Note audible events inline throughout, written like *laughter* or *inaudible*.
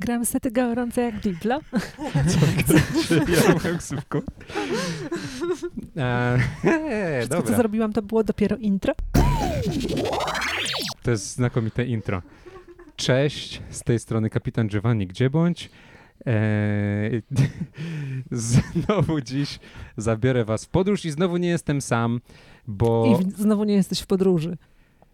Gram sety gorące jak Biblo. *laughs* ja moją ksywką. E, Wszystko, dobra. co zrobiłam, to było dopiero intro. To jest znakomite intro. Cześć, z tej strony kapitan Giovanni Gdzie bądź. Eee, *laughs* znowu dziś zabiorę was w podróż i znowu nie jestem sam, bo I w- znowu nie jesteś w podróży.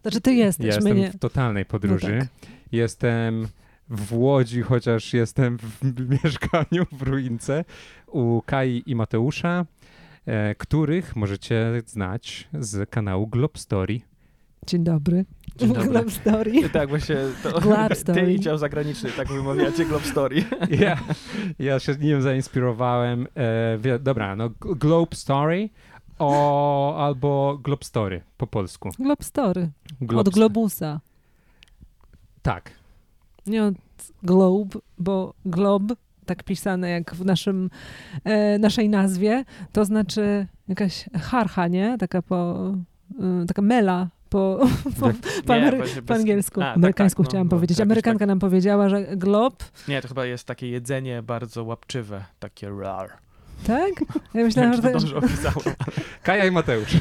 Znaczy, ty jesteś, ja my jestem nie. w totalnej podróży. No tak. Jestem w Łodzi, chociaż jestem w mieszkaniu w Ruince u Kai i Mateusza, e, których możecie znać z kanału Glob Story. Dzień dobry. Dzień dobry. Story. *laughs* Tak, właśnie to *laughs* Globe *laughs* ty Story. i dział zagraniczny, tak wymawiacie Globe Story. Ja, ja się nim zainspirowałem. E, dobra, no Globe Story o, albo Globe Story po polsku. Globe Story. Od globusa. Tak. Nie od globe, bo glob, tak pisane jak w naszym, e, naszej nazwie, to znaczy jakaś harcha, nie? Taka po, e, taka mela po, po, po, Nie, amery- po bez- angielsku. A, tak, Amerykańsku tak, no, chciałam no, powiedzieć. jakoś Amerykanka tak. nam powiedziała, że glob, Nie, to chyba jest takie jedzenie bardzo łapczywe, takie rar. Tak? Ja myślałam, że dobrze opisałem. *laughs* Kaja i Mateusz.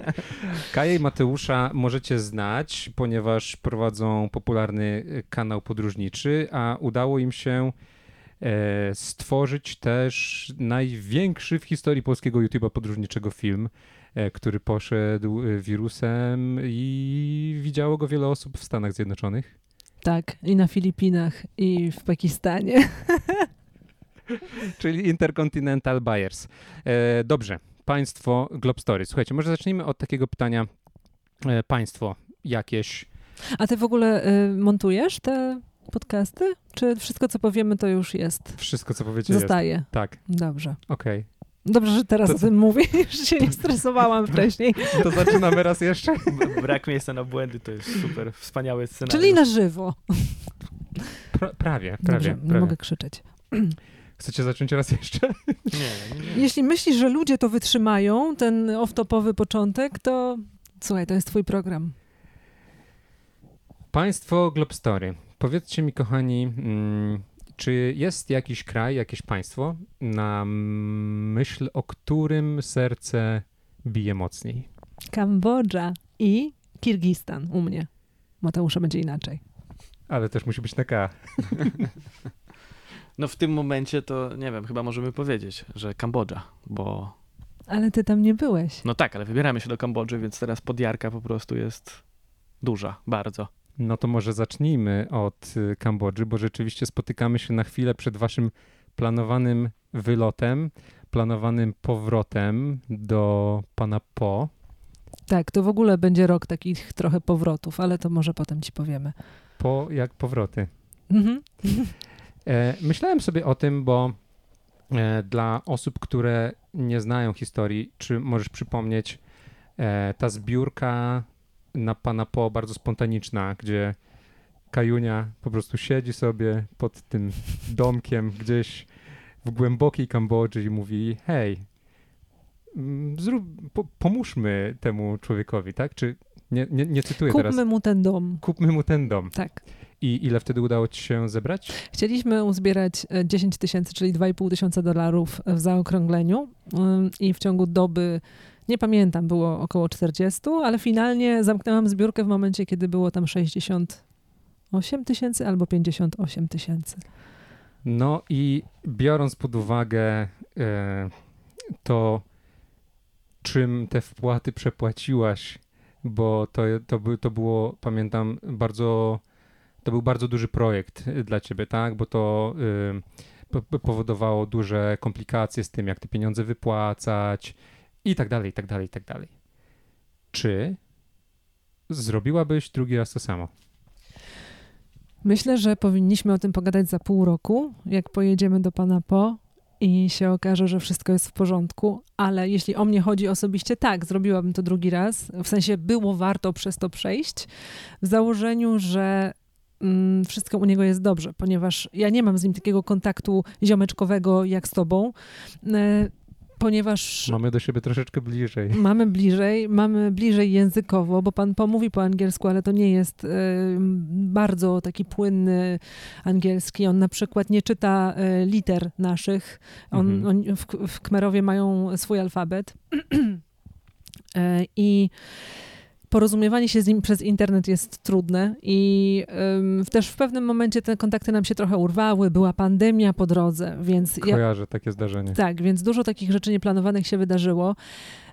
*laughs* Kaja i Mateusza możecie znać, ponieważ prowadzą popularny e, kanał podróżniczy, a udało im się e, stworzyć też największy w historii polskiego YouTube'a podróżniczego film, e, który poszedł e, wirusem i widziało go wiele osób w Stanach Zjednoczonych. tak, i na Filipinach, i w Pakistanie. *laughs* *laughs* Czyli Intercontinental Buyers. E, dobrze, państwo Globe Story. Słuchajcie, może zacznijmy od takiego pytania. E, państwo jakieś A ty w ogóle y, montujesz te podcasty? Czy wszystko, co powiemy, to już jest? Wszystko, co powiecie, jest. Zostaje. Tak, Dobrze. okej. Dobrze, że teraz To o tym mówisz. się nie stresowałam *laughs* wcześniej. To zaczynamy raz jeszcze? *laughs* Brak miejsca na błędy to jest super, wspaniały scenariusz. Czyli na żywo. Pra, prawie, prawie, Dobrze, nie prawie. mogę krzyczeć. *clears throat* Chcecie zacząć raz jeszcze? Nie, nie, nie. Jeśli myślisz, że ludzie to wytrzymają, ten off-topowy początek, to słuchaj, to jest twój program. Państwo Globe Story. Powiedzcie mi, kochani, mm, czy jest jakiś kraj, jakieś państwo, na myśl o którym serce bije mocniej? Kambodża i Kirgistan u mnie. Mateusza będzie inaczej. Ale też musi być na K. *laughs* No w tym momencie to, nie wiem, chyba możemy powiedzieć, że Kambodża, bo... Ale ty tam nie byłeś. No tak, ale wybieramy się do Kambodży, więc teraz podjarka po prostu jest duża, bardzo. No to może zacznijmy od y, Kambodży, bo rzeczywiście spotykamy się na chwilę przed waszym planowanym wylotem, planowanym powrotem do pana Po. Tak, to w ogóle będzie rok takich trochę powrotów, ale to może potem ci powiemy. Po jak powroty. Mhm. E, myślałem sobie o tym, bo e, dla osób, które nie znają historii, czy możesz przypomnieć e, ta zbiórka na pana Po, bardzo spontaniczna, gdzie Kajunia po prostu siedzi sobie pod tym domkiem gdzieś w głębokiej Kambodży i mówi: Hej, mm, zrób, po, pomóżmy temu człowiekowi, tak? Czy nie, nie, nie cytuję teraz. Kupmy mu ten dom. Kupmy mu ten dom. Tak. I ile wtedy udało ci się zebrać? Chcieliśmy uzbierać e, 10 tysięcy, czyli 2,5 tysiąca dolarów w zaokrągleniu Ym, i w ciągu doby, nie pamiętam, było około 40, ale finalnie zamknęłam zbiórkę w momencie, kiedy było tam 68 tysięcy albo 58 tysięcy. No i biorąc pod uwagę e, to, czym te wpłaty przepłaciłaś, bo to, to, to było, pamiętam, bardzo, to był bardzo duży projekt y, dla ciebie, tak? Bo to y, po- po- powodowało duże komplikacje z tym, jak te pieniądze wypłacać i tak dalej, i tak dalej, i tak dalej. Czy zrobiłabyś drugi raz to samo? Myślę, że powinniśmy o tym pogadać za pół roku, jak pojedziemy do pana Po i się okaże, że wszystko jest w porządku, ale jeśli o mnie chodzi osobiście, tak, zrobiłabym to drugi raz. W sensie było warto przez to przejść, w założeniu, że mm, wszystko u niego jest dobrze, ponieważ ja nie mam z nim takiego kontaktu ziomeczkowego jak z tobą. E, ponieważ Mamy do siebie troszeczkę bliżej. *laughs* mamy bliżej, mamy bliżej językowo, bo pan pomówi po angielsku, ale to nie jest y, bardzo taki płynny angielski. On na przykład nie czyta y, liter naszych. On, Mhm. on, w, w Kmerowie mają swój alfabet. *clears throat* I porozumiewanie się z nim przez internet jest trudne i ym, też w pewnym momencie te kontakty nam się trochę urwały, była pandemia po drodze, więc ja, Kojarzę takie zdarzenie. tak, więc dużo takich rzeczy nieplanowanych się wydarzyło.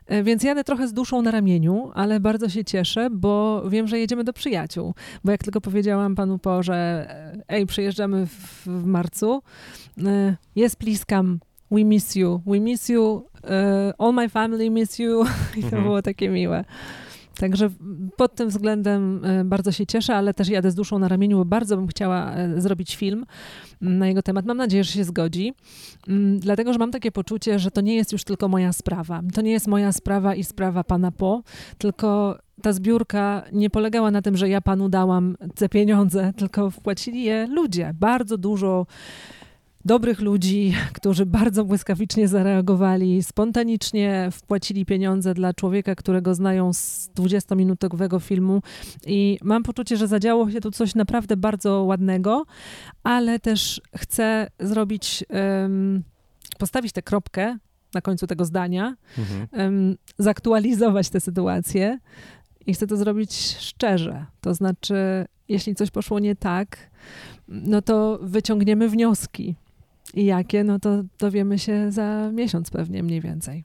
E, Więc jadę trochę z duszą na ramieniu, ale bardzo się cieszę, bo wiem, że jedziemy do przyjaciół. Bo jak tylko powiedziałam panu Po, że e, ej, przyjeżdżamy w, w marcu, e, please come, we miss you, we miss you, all my family miss you *laughs* i to Mhm. było takie miłe. Także pod tym względem e, bardzo się cieszę, ale też jadę z duszą na ramieniu, bo bardzo bym chciała e, zrobić film mm, na jego temat. Mam nadzieję, że się zgodzi, Mm, dlatego że mam takie poczucie, że to nie jest już tylko moja sprawa. To nie jest moja sprawa i sprawa pana Po, tylko ta zbiórka nie polegała na tym, że ja panu dałam te pieniądze, tylko wpłacili je ludzie. Bardzo dużo dobrych ludzi, którzy bardzo błyskawicznie zareagowali, spontanicznie wpłacili pieniądze dla człowieka, którego znają z 20-minutowego filmu i mam poczucie, że zadziało się tu coś naprawdę bardzo ładnego, ale też chcę zrobić, em, postawić tę kropkę na końcu tego zdania, Mhm. em, zaktualizować tę sytuację i chcę to zrobić szczerze. To znaczy, jeśli coś poszło nie tak, no to wyciągniemy wnioski. I jakie, no to dowiemy się za miesiąc pewnie mniej więcej.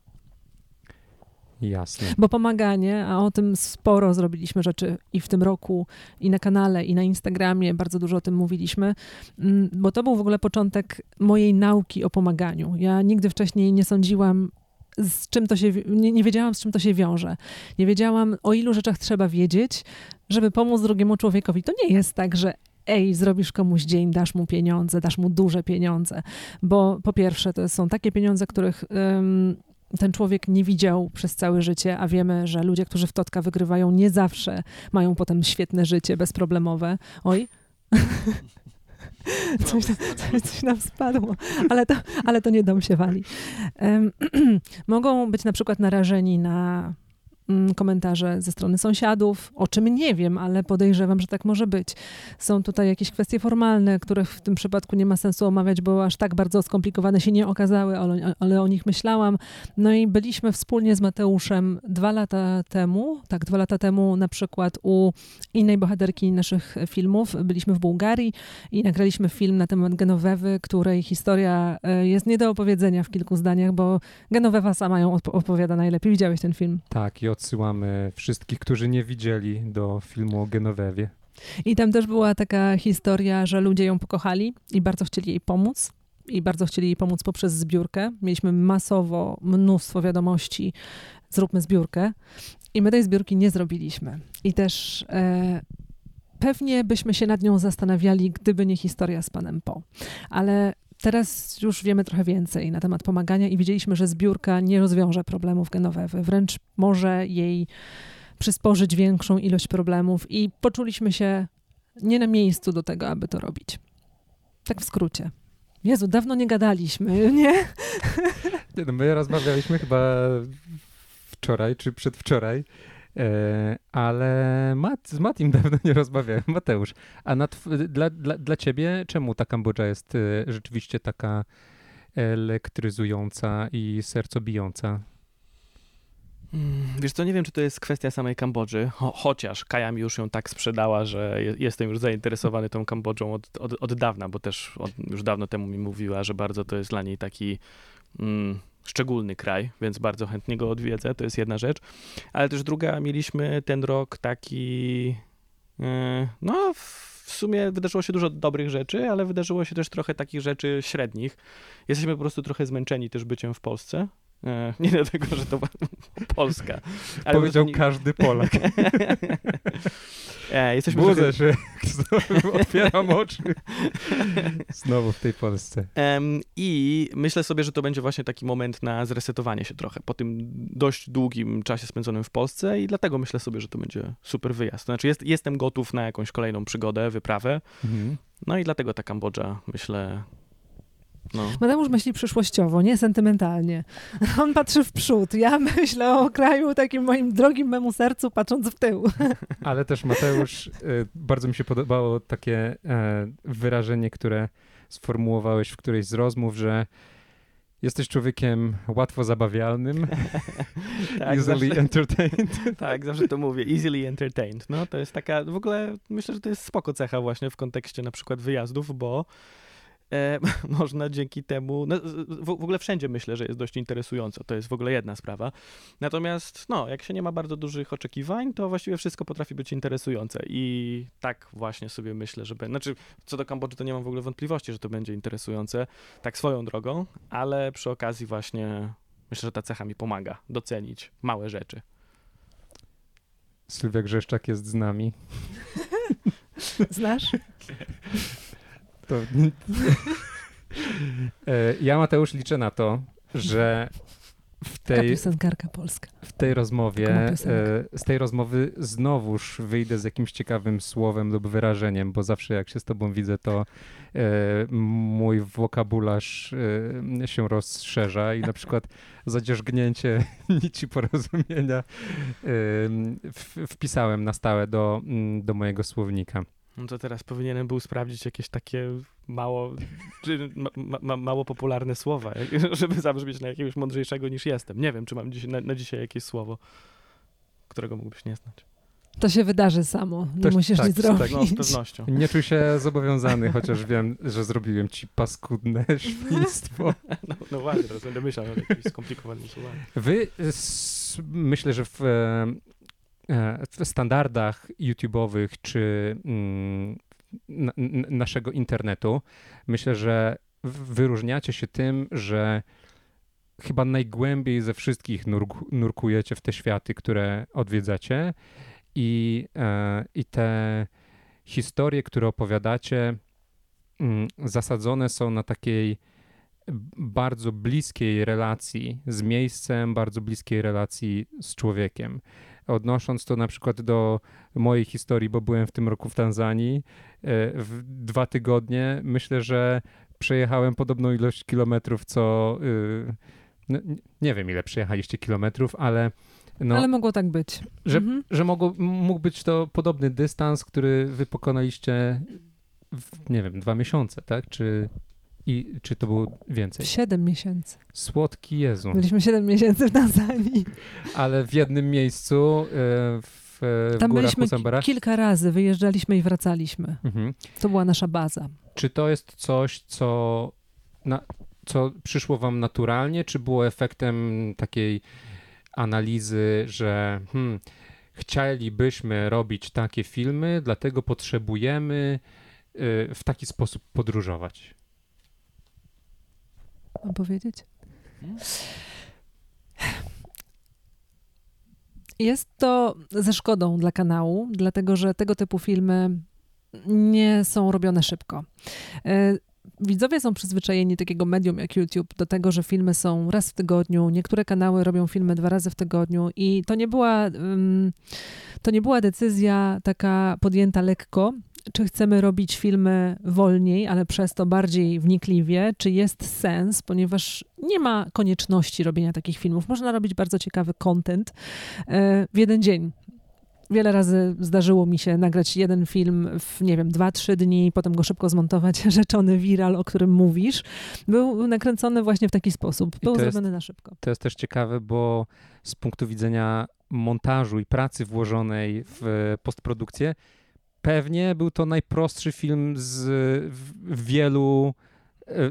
Jasne. Bo pomaganie, a o tym sporo zrobiliśmy rzeczy i w tym roku, i na kanale, i na Instagramie, bardzo dużo o tym mówiliśmy, mm, bo to był w ogóle początek mojej nauki o pomaganiu. Ja nigdy wcześniej nie sądziłam, z czym to się, nie, nie wiedziałam, z czym to się wiąże. Nie wiedziałam, o ilu rzeczach trzeba wiedzieć, żeby pomóc drugiemu człowiekowi. To nie jest tak, że ej, zrobisz komuś dzień, dasz mu pieniądze, dasz mu duże pieniądze, bo po pierwsze to są takie pieniądze, których ym, ten człowiek nie widział przez całe życie, a wiemy, że ludzie, którzy w Totka wygrywają, nie zawsze mają potem świetne życie, bezproblemowe. Oj. *laughs* Coś, coś, coś nam spadło, ale to, ale to nie dom się wali. *clears throat* Mogą być na przykład narażeni na komentarze ze strony sąsiadów, o czym nie wiem, ale podejrzewam, że tak może być. Są tutaj jakieś kwestie formalne, których w tym przypadku nie ma sensu omawiać, bo aż tak bardzo skomplikowane się nie okazały, ale, ale o nich myślałam. No i byliśmy wspólnie z Mateuszem dwa lata temu, tak, dwa lata temu na przykład u innej bohaterki naszych filmów. Byliśmy w Bułgarii i nagraliśmy film na temat Genowewy, której historia e, jest nie do opowiedzenia w kilku zdaniach, bo Genowewa sama ją op- opowiada najlepiej. Widziałeś ten film? Tak, i odsyłamy wszystkich, którzy nie widzieli do filmu o Genowewie. I tam też była taka historia, że ludzie ją pokochali i bardzo chcieli jej pomóc. I bardzo chcieli jej pomóc poprzez zbiórkę. Mieliśmy masowo mnóstwo wiadomości, zróbmy zbiórkę. I my tej zbiórki nie zrobiliśmy. I też e, pewnie byśmy się nad nią zastanawiali, gdyby nie historia z panem Po. Ale teraz już wiemy trochę więcej na temat pomagania i widzieliśmy, że zbiórka nie rozwiąże problemów Genowewy. Wręcz może jej przysporzyć większą ilość problemów i poczuliśmy się nie na miejscu do tego, aby to robić. Tak w skrócie. Jezu, dawno nie gadaliśmy, *laughs* nie? No my rozmawialiśmy chyba wczoraj czy przedwczoraj, ale Mat, z Matim *laughs* dawno nie rozmawiałem. Mateusz, a dla, dla, dla ciebie czemu ta Kambodża jest e, rzeczywiście taka elektryzująca i sercobijąca? Mm, Wiesz co, nie wiem, czy to jest kwestia samej Kambodży, cho- chociaż Kaja mi już ją tak sprzedała, że je- jestem już zainteresowany tą Kambodżą od, od, od dawna, bo też od, już dawno temu mi mówiła, że bardzo to jest dla niej taki mm, szczególny kraj, więc bardzo chętnie go odwiedzę, to jest jedna rzecz. Ale też druga, mieliśmy ten rok taki, yy, no w sumie wydarzyło się dużo dobrych rzeczy, ale wydarzyło się też trochę takich rzeczy średnich. Jesteśmy po prostu trochę zmęczeni też byciem w Polsce. E, Nie dlatego, że to *laughs* Polska. Ale Powiedział po prostu każdy Polak. *laughs* E, jesteśmy Budzę trochę... się, znowu otwieram oczy. Znowu w tej Polsce. I myślę sobie, że to będzie właśnie taki moment na zresetowanie się trochę po tym dość długim czasie spędzonym w Polsce i dlatego myślę sobie, że to będzie super wyjazd. Znaczy jest, jestem gotów na jakąś kolejną przygodę, wyprawę. Mhm. No i dlatego ta Kambodża, myślę, No. Mateusz myśli przyszłościowo, nie sentymentalnie. On patrzy w przód. Ja *laughs* myślę o kraju takim moim drogim memu sercu, patrząc w tył. *laughs* Ale też Mateusz, y, bardzo mi się podobało takie e, wyrażenie, które sformułowałeś w którejś z rozmów, że jesteś człowiekiem łatwo zabawialnym, *laughs* Tak, easily zawsze, entertained. tak, zawsze to mówię. Easily entertained. No to jest taka, w ogóle myślę, że to jest spoko cecha właśnie w kontekście na przykład wyjazdów, bo e, *laughs* można dzięki temu, no, w, w ogóle wszędzie myślę, że jest dość interesująco. To jest w ogóle jedna sprawa. Natomiast, no, jak się nie ma bardzo dużych oczekiwań, to właściwie wszystko potrafi być interesujące. I tak właśnie sobie myślę, że będzie. Znaczy, co do Kambodży, to nie mam w ogóle wątpliwości, że to będzie interesujące, tak swoją drogą, ale przy okazji właśnie myślę, że ta cecha mi pomaga docenić małe rzeczy. Sylwia Grzeszczak jest z nami. *laughs* Znasz? *laughs* To... *laughs* E, ja, Mateusz, liczę na to, że w tej, polska. w tej rozmowie, e, z tej rozmowy znowuż wyjdę z jakimś ciekawym słowem lub wyrażeniem, bo zawsze jak się z tobą widzę, to e, mój wokabularz się rozszerza i na przykład zadzierzgnięcie *laughs* nici porozumienia wpisałem na stałe do, mm, do mojego słownika. No to teraz powinienem był sprawdzić jakieś takie mało, czy ma, ma, mało popularne słowa, *laughs* żeby zabrzmieć na jakiegoś mądrzejszego niż jestem. Nie wiem, czy mam dziś, na, na dzisiaj jakieś słowo, którego mógłbyś nie znać. To się wydarzy samo. Nie Też- musisz tak, nic tak, zrobić. No, z pewnością. Nie czuj się zobowiązany, chociaż wiem, że zrobiłem ci paskudne *laughs* świństwo. No, no właśnie, teraz będę myślał o jakimś skomplikowanym słowami. Wy, s, myślę, że w, e, w standardach YouTube'owych czy mm, naszego internetu, myślę, że wyróżniacie się tym, że chyba najgłębiej ze wszystkich nurku, nurkujecie w te światy, które odwiedzacie i, e, i te historie, które opowiadacie, mm, zasadzone są na takiej bardzo bliskiej relacji z miejscem, bardzo bliskiej relacji z człowiekiem. Odnosząc to na przykład do mojej historii, bo byłem w tym roku w Tanzanii, e, w dwa tygodnie myślę, że przejechałem podobną ilość kilometrów, co. y, No, nie wiem, ile przejechaliście kilometrów, ale. No, Ale mogło tak być. że, Mhm. że mogło, mógł być to podobny dystans, który wy pokonaliście w, nie wiem, dwa miesiące, tak? Czy, i, czy to było więcej? Siedem miesięcy. Słodki Jezu. Byliśmy siedem miesięcy w Tanzanii. Ale w jednym miejscu, e, w, w Tam górach byliśmy kilka razy, wyjeżdżaliśmy i wracaliśmy. Mhm. To była nasza baza. Czy to jest coś, co, na, co przyszło wam naturalnie, czy było efektem takiej analizy, że hmm, chcielibyśmy robić takie filmy, dlatego potrzebujemy y, w taki sposób podróżować? Mam powiedzieć? Jest to ze szkodą dla kanału, dlatego że tego typu filmy nie są robione szybko. E, Widzowie są przyzwyczajeni takiego medium jak YouTube do tego, że filmy są raz w tygodniu. Niektóre kanały robią filmy dwa razy w tygodniu i to nie była, to nie była decyzja taka podjęta lekko, czy chcemy robić filmy wolniej, ale przez to bardziej wnikliwie, czy jest sens, ponieważ nie ma konieczności robienia takich filmów. Można robić bardzo ciekawy content e, w jeden dzień. Wiele razy zdarzyło mi się nagrać jeden film w, nie wiem, dwa, trzy dni, potem go szybko zmontować. *laughs* Rzeczony viral, o którym mówisz, był nakręcony właśnie w taki sposób. Był to jest- zrobiony na szybko. To jest też ciekawe, bo z punktu widzenia montażu i pracy włożonej w postprodukcję, pewnie był to najprostszy film z wielu. e,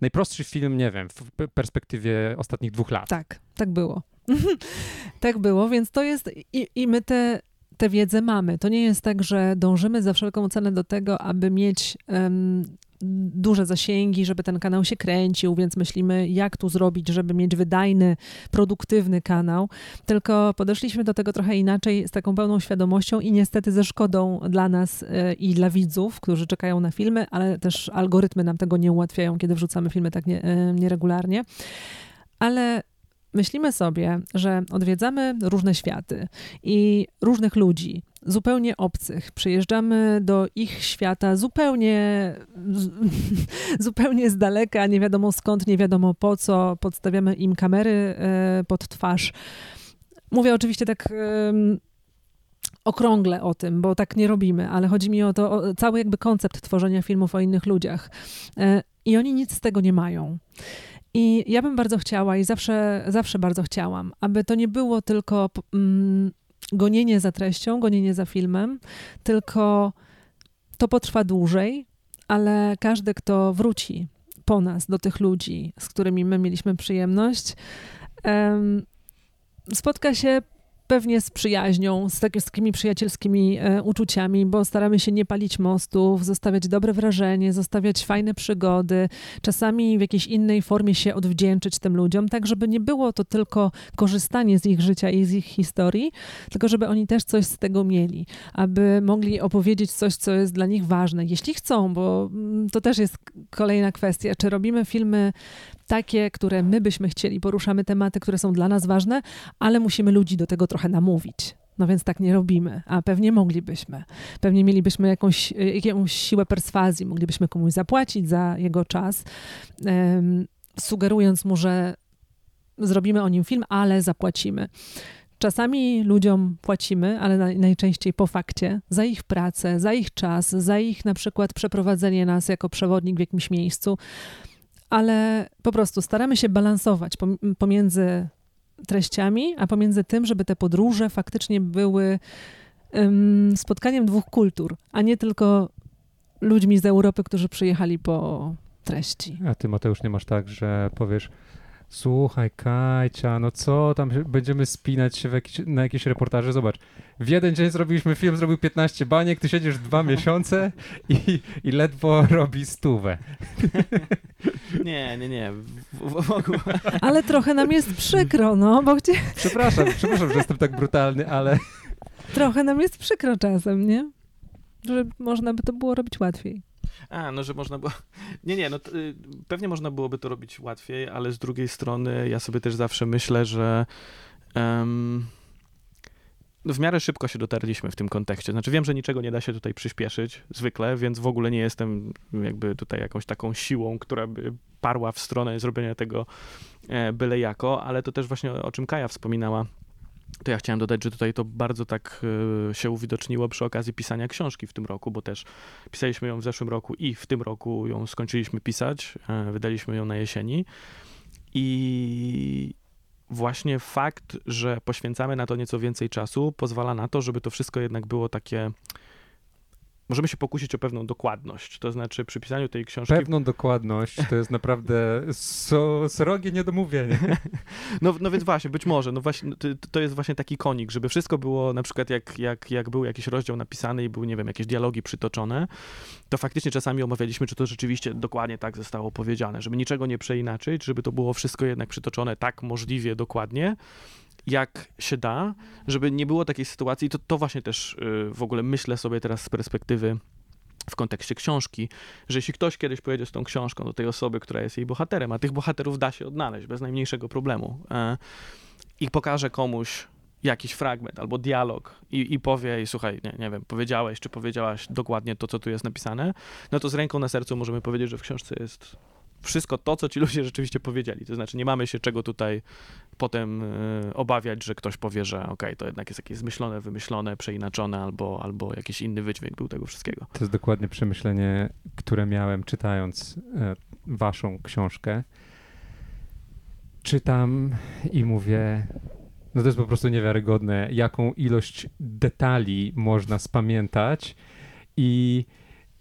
Najprostszy film, nie wiem, w pe- perspektywie ostatnich dwóch lat. Tak, tak było. *laughs* tak było, więc to jest i, i my te, tę wiedzę mamy. To nie jest tak, że dążymy za wszelką cenę do tego, aby mieć em, duże zasięgi, żeby ten kanał się kręcił, więc myślimy, jak tu zrobić, żeby mieć wydajny, produktywny kanał. Tylko podeszliśmy do tego trochę inaczej, z taką pełną świadomością i niestety ze szkodą dla nas e, i dla widzów, którzy czekają na filmy, ale też algorytmy nam tego nie ułatwiają, kiedy wrzucamy filmy tak nie, e, nieregularnie. Ale myślimy sobie, że odwiedzamy różne światy i różnych ludzi zupełnie obcych. Przyjeżdżamy do ich świata zupełnie, *laughs* zupełnie z daleka, nie wiadomo skąd, nie wiadomo po co. Podstawiamy im kamery e, pod twarz. Mówię oczywiście tak okrągle o tym, bo tak nie robimy, ale chodzi mi o to, o cały jakby koncept tworzenia filmów o innych ludziach. E, I oni nic z tego nie mają. I ja bym bardzo chciała i zawsze, zawsze bardzo chciałam, aby to nie było tylko mm, gonienie za treścią, gonienie za filmem, tylko to potrwa dłużej, ale każdy, kto wróci po nas do tych ludzi, z którymi my mieliśmy przyjemność, spotka się pewnie z przyjaźnią, z, tak, z takimi przyjacielskimi e, uczuciami, bo staramy się nie palić mostów, zostawiać dobre wrażenie, zostawiać fajne przygody, czasami w jakiejś innej formie się odwdzięczyć tym ludziom, tak żeby nie było to tylko korzystanie z ich życia i z ich historii, tylko żeby oni też coś z tego mieli, aby mogli opowiedzieć coś, co jest dla nich ważne, jeśli chcą, bo mm, to też jest kolejna kwestia, czy robimy filmy takie, które my byśmy chcieli, poruszamy tematy, które są dla nas ważne, ale musimy ludzi do tego trochę namówić. No więc tak nie robimy, a pewnie moglibyśmy. Pewnie mielibyśmy jakąś, jakąś siłę perswazji, moglibyśmy komuś zapłacić za jego czas, sugerując mu, że zrobimy o nim film, ale zapłacimy. Czasami ludziom płacimy, ale najczęściej po fakcie, za ich pracę, za ich czas, za ich na przykład przeprowadzenie nas jako przewodnik w jakimś miejscu ale po prostu staramy się balansować pomiędzy treściami, a pomiędzy tym, żeby te podróże faktycznie były um, spotkaniem dwóch kultur, a nie tylko ludźmi z Europy, którzy przyjechali po treści. A ty, Mateusz, nie masz tak, że powiesz, Słuchaj, Kajcia, no co tam będziemy spinać się jakiś, na jakieś reportaże? Zobacz, w jeden dzień zrobiliśmy film, zrobił 15 baniek, ty siedzisz dwa miesiące i, i ledwo *laughs* robi stówę. *laughs* Nie, nie, nie. W, w ogóle. Ale trochę nam jest przykro, no, bo gdzie... Przepraszam, przepraszam, że jestem tak brutalny, ale... Trochę nam jest przykro czasem, nie? Że można by to było robić łatwiej. A, no, że można było... Nie, nie, no y, pewnie można byłoby to robić łatwiej, ale z drugiej strony ja sobie też zawsze myślę, że um, w miarę szybko się dotarliśmy w tym kontekście. Znaczy wiem, że niczego nie da się tutaj przyspieszyć zwykle, więc w ogóle nie jestem jakby tutaj jakąś taką siłą, która by parła w stronę zrobienia tego e, byle jako, ale to też właśnie o czym Kaja wspominała to ja chciałem dodać, że tutaj to bardzo tak e, się uwidoczniło przy okazji pisania książki w tym roku, bo też pisaliśmy ją w zeszłym roku i w tym roku ją skończyliśmy pisać. E, wydaliśmy ją na jesieni. I właśnie fakt, że poświęcamy na to nieco więcej czasu, pozwala na to, żeby to wszystko jednak było takie możemy się pokusić o pewną dokładność. To znaczy przy pisaniu tej książki... Pewną dokładność to jest naprawdę so, srogie niedomówienie. *laughs* No, no więc właśnie, być może, no właśnie, to, to, jest właśnie taki konik, żeby wszystko było na przykład jak, jak, jak był jakiś rozdział napisany i były, nie wiem, jakieś dialogi przytoczone, to faktycznie czasami omawialiśmy, czy to rzeczywiście dokładnie tak zostało powiedziane, żeby niczego nie przeinaczyć, żeby to było wszystko jednak przytoczone tak możliwie dokładnie, jak się da, żeby nie było takiej sytuacji, to, to właśnie też y, w ogóle myślę sobie teraz z perspektywy w kontekście książki, że jeśli ktoś kiedyś pojedzie z tą książką do tej osoby, która jest jej bohaterem, a tych bohaterów da się odnaleźć bez najmniejszego problemu e, i pokaże komuś jakiś fragment albo dialog i, i powie, i słuchaj, nie, nie wiem, powiedziałeś czy powiedziałaś dokładnie to, co tu jest napisane, no to z ręką na sercu możemy powiedzieć, że w książce jest wszystko to, co ci ludzie rzeczywiście powiedzieli. To znaczy, nie mamy się czego tutaj potem y, obawiać, że ktoś powie, że okej, okay, to jednak jest jakieś zmyślone, wymyślone, przeinaczone, albo, albo jakiś inny wydźwięk był tego wszystkiego. To jest dokładnie przemyślenie, które miałem czytając y, waszą książkę. Czytam i mówię, no to jest po prostu niewiarygodne, jaką ilość detali można spamiętać i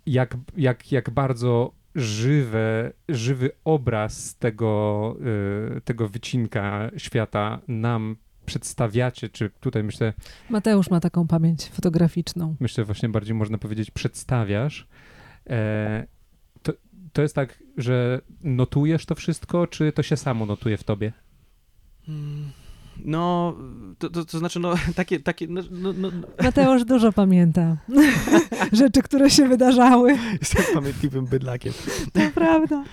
jak, jak, jak bardzo żywe, żywy obraz tego, y, tego wycinka świata nam przedstawiacie, czy tutaj myślę... Mateusz ma taką pamięć fotograficzną. Myślę właśnie bardziej można powiedzieć przedstawiasz. E, to, to jest tak, że notujesz to wszystko, czy to się samo notuje w tobie? Hmm. No, to, to, to znaczy, no, *laughs* takie, takie, no, no, no. Mateusz dużo pamięta *laughs* rzeczy, które się wydarzały. Jestem pamiętliwym bydlakiem. To prawda.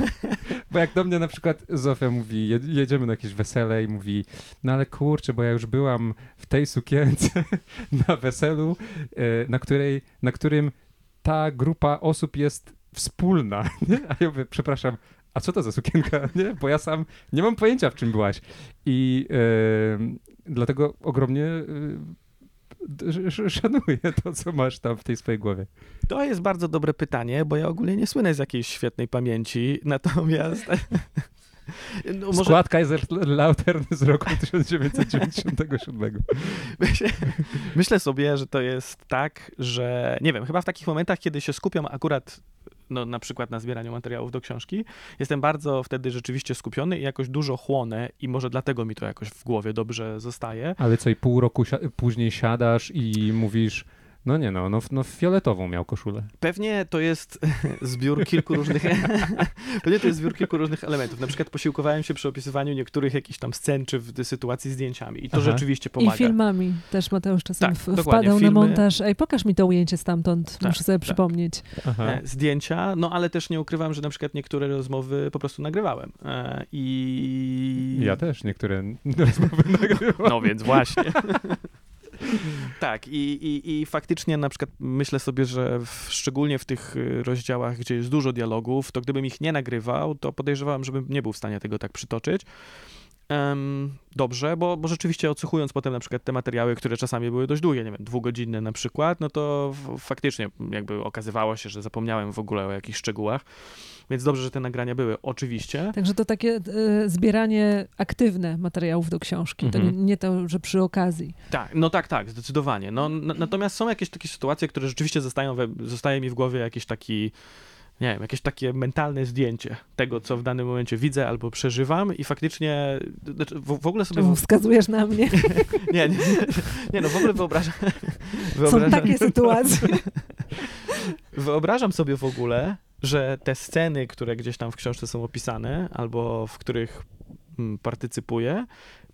*laughs* Bo jak do mnie na przykład Zofia mówi, je- jedziemy na jakieś wesele i mówi, no ale kurczę, bo ja już byłam w tej sukience na weselu, e, na, której, na którym ta grupa osób jest wspólna. Nie? A ja mówię, przepraszam, a co to za sukienka? *laughs* Nie? Bo ja sam nie mam pojęcia, w czym byłaś. I e, dlatego ogromnie sz- szanuję *laughs* to, co masz tam w tej swojej głowie. To jest bardzo dobre pytanie, bo ja ogólnie nie słynę z jakiejś świetnej pamięci, *laughs* natomiast... No, może Skład Kaiserslautern z roku 1997. myślę, myślę sobie, że to jest tak, że nie wiem, chyba w takich momentach, kiedy się skupiam akurat no, na przykład na zbieraniu materiałów do książki, jestem bardzo wtedy rzeczywiście skupiony i jakoś dużo chłonę i może dlatego mi to jakoś w głowie dobrze zostaje. Ale co i pół roku si- później siadasz i mówisz, no nie no, no, no fioletową miał koszulę. Pewnie to jest *laughs* zbiór kilku różnych. *laughs* Pewnie to jest zbiór kilku różnych elementów. Na przykład posiłkowałem się przy opisywaniu niektórych jakichś tam scen czy w sytuacji zdjęciami i to Aha. rzeczywiście pomaga. I filmami też Mateusz czasem Tak, wpadał na filmy. montaż. Ej, pokaż mi to ujęcie stamtąd, Tak, muszę sobie tak. przypomnieć. Aha. E, zdjęcia, no ale też nie ukrywam, że na przykład niektóre rozmowy po prostu nagrywałem. E, I. Ja też niektóre *laughs* rozmowy nagrywam. No więc właśnie. Tak, i, i, i faktycznie na przykład myślę sobie, że w, szczególnie w tych y, rozdziałach, gdzie jest dużo dialogów, to gdybym ich nie nagrywał, to podejrzewam, żebym nie był w stanie tego tak przytoczyć. Dobrze, bo, bo rzeczywiście odsłuchując potem na przykład te materiały, które czasami były dość długie, nie wiem, dwugodzinne na przykład, no to faktycznie jakby okazywało się, że zapomniałem w ogóle o jakichś szczegółach, więc dobrze, że te nagrania były, oczywiście. Także to takie e, zbieranie aktywne materiałów do książki. To nie, Mhm. to, że przy okazji. Tak, no tak, tak, zdecydowanie. No, natomiast są jakieś takie sytuacje, które rzeczywiście zostają we, zostaje mi w głowie jakiś taki, nie wiem, jakieś takie mentalne zdjęcie tego, co w danym momencie widzę albo przeżywam i faktycznie, w, w ogóle sobie... Czemu wskazujesz na mnie? *laughs* Nie, nie, nie, no w ogóle wyobrażam... Są wyobrażam takie sytuacje. *laughs* Wyobrażam sobie w ogóle, że te sceny, które gdzieś tam w książce są opisane, albo w których mm, partycypuję,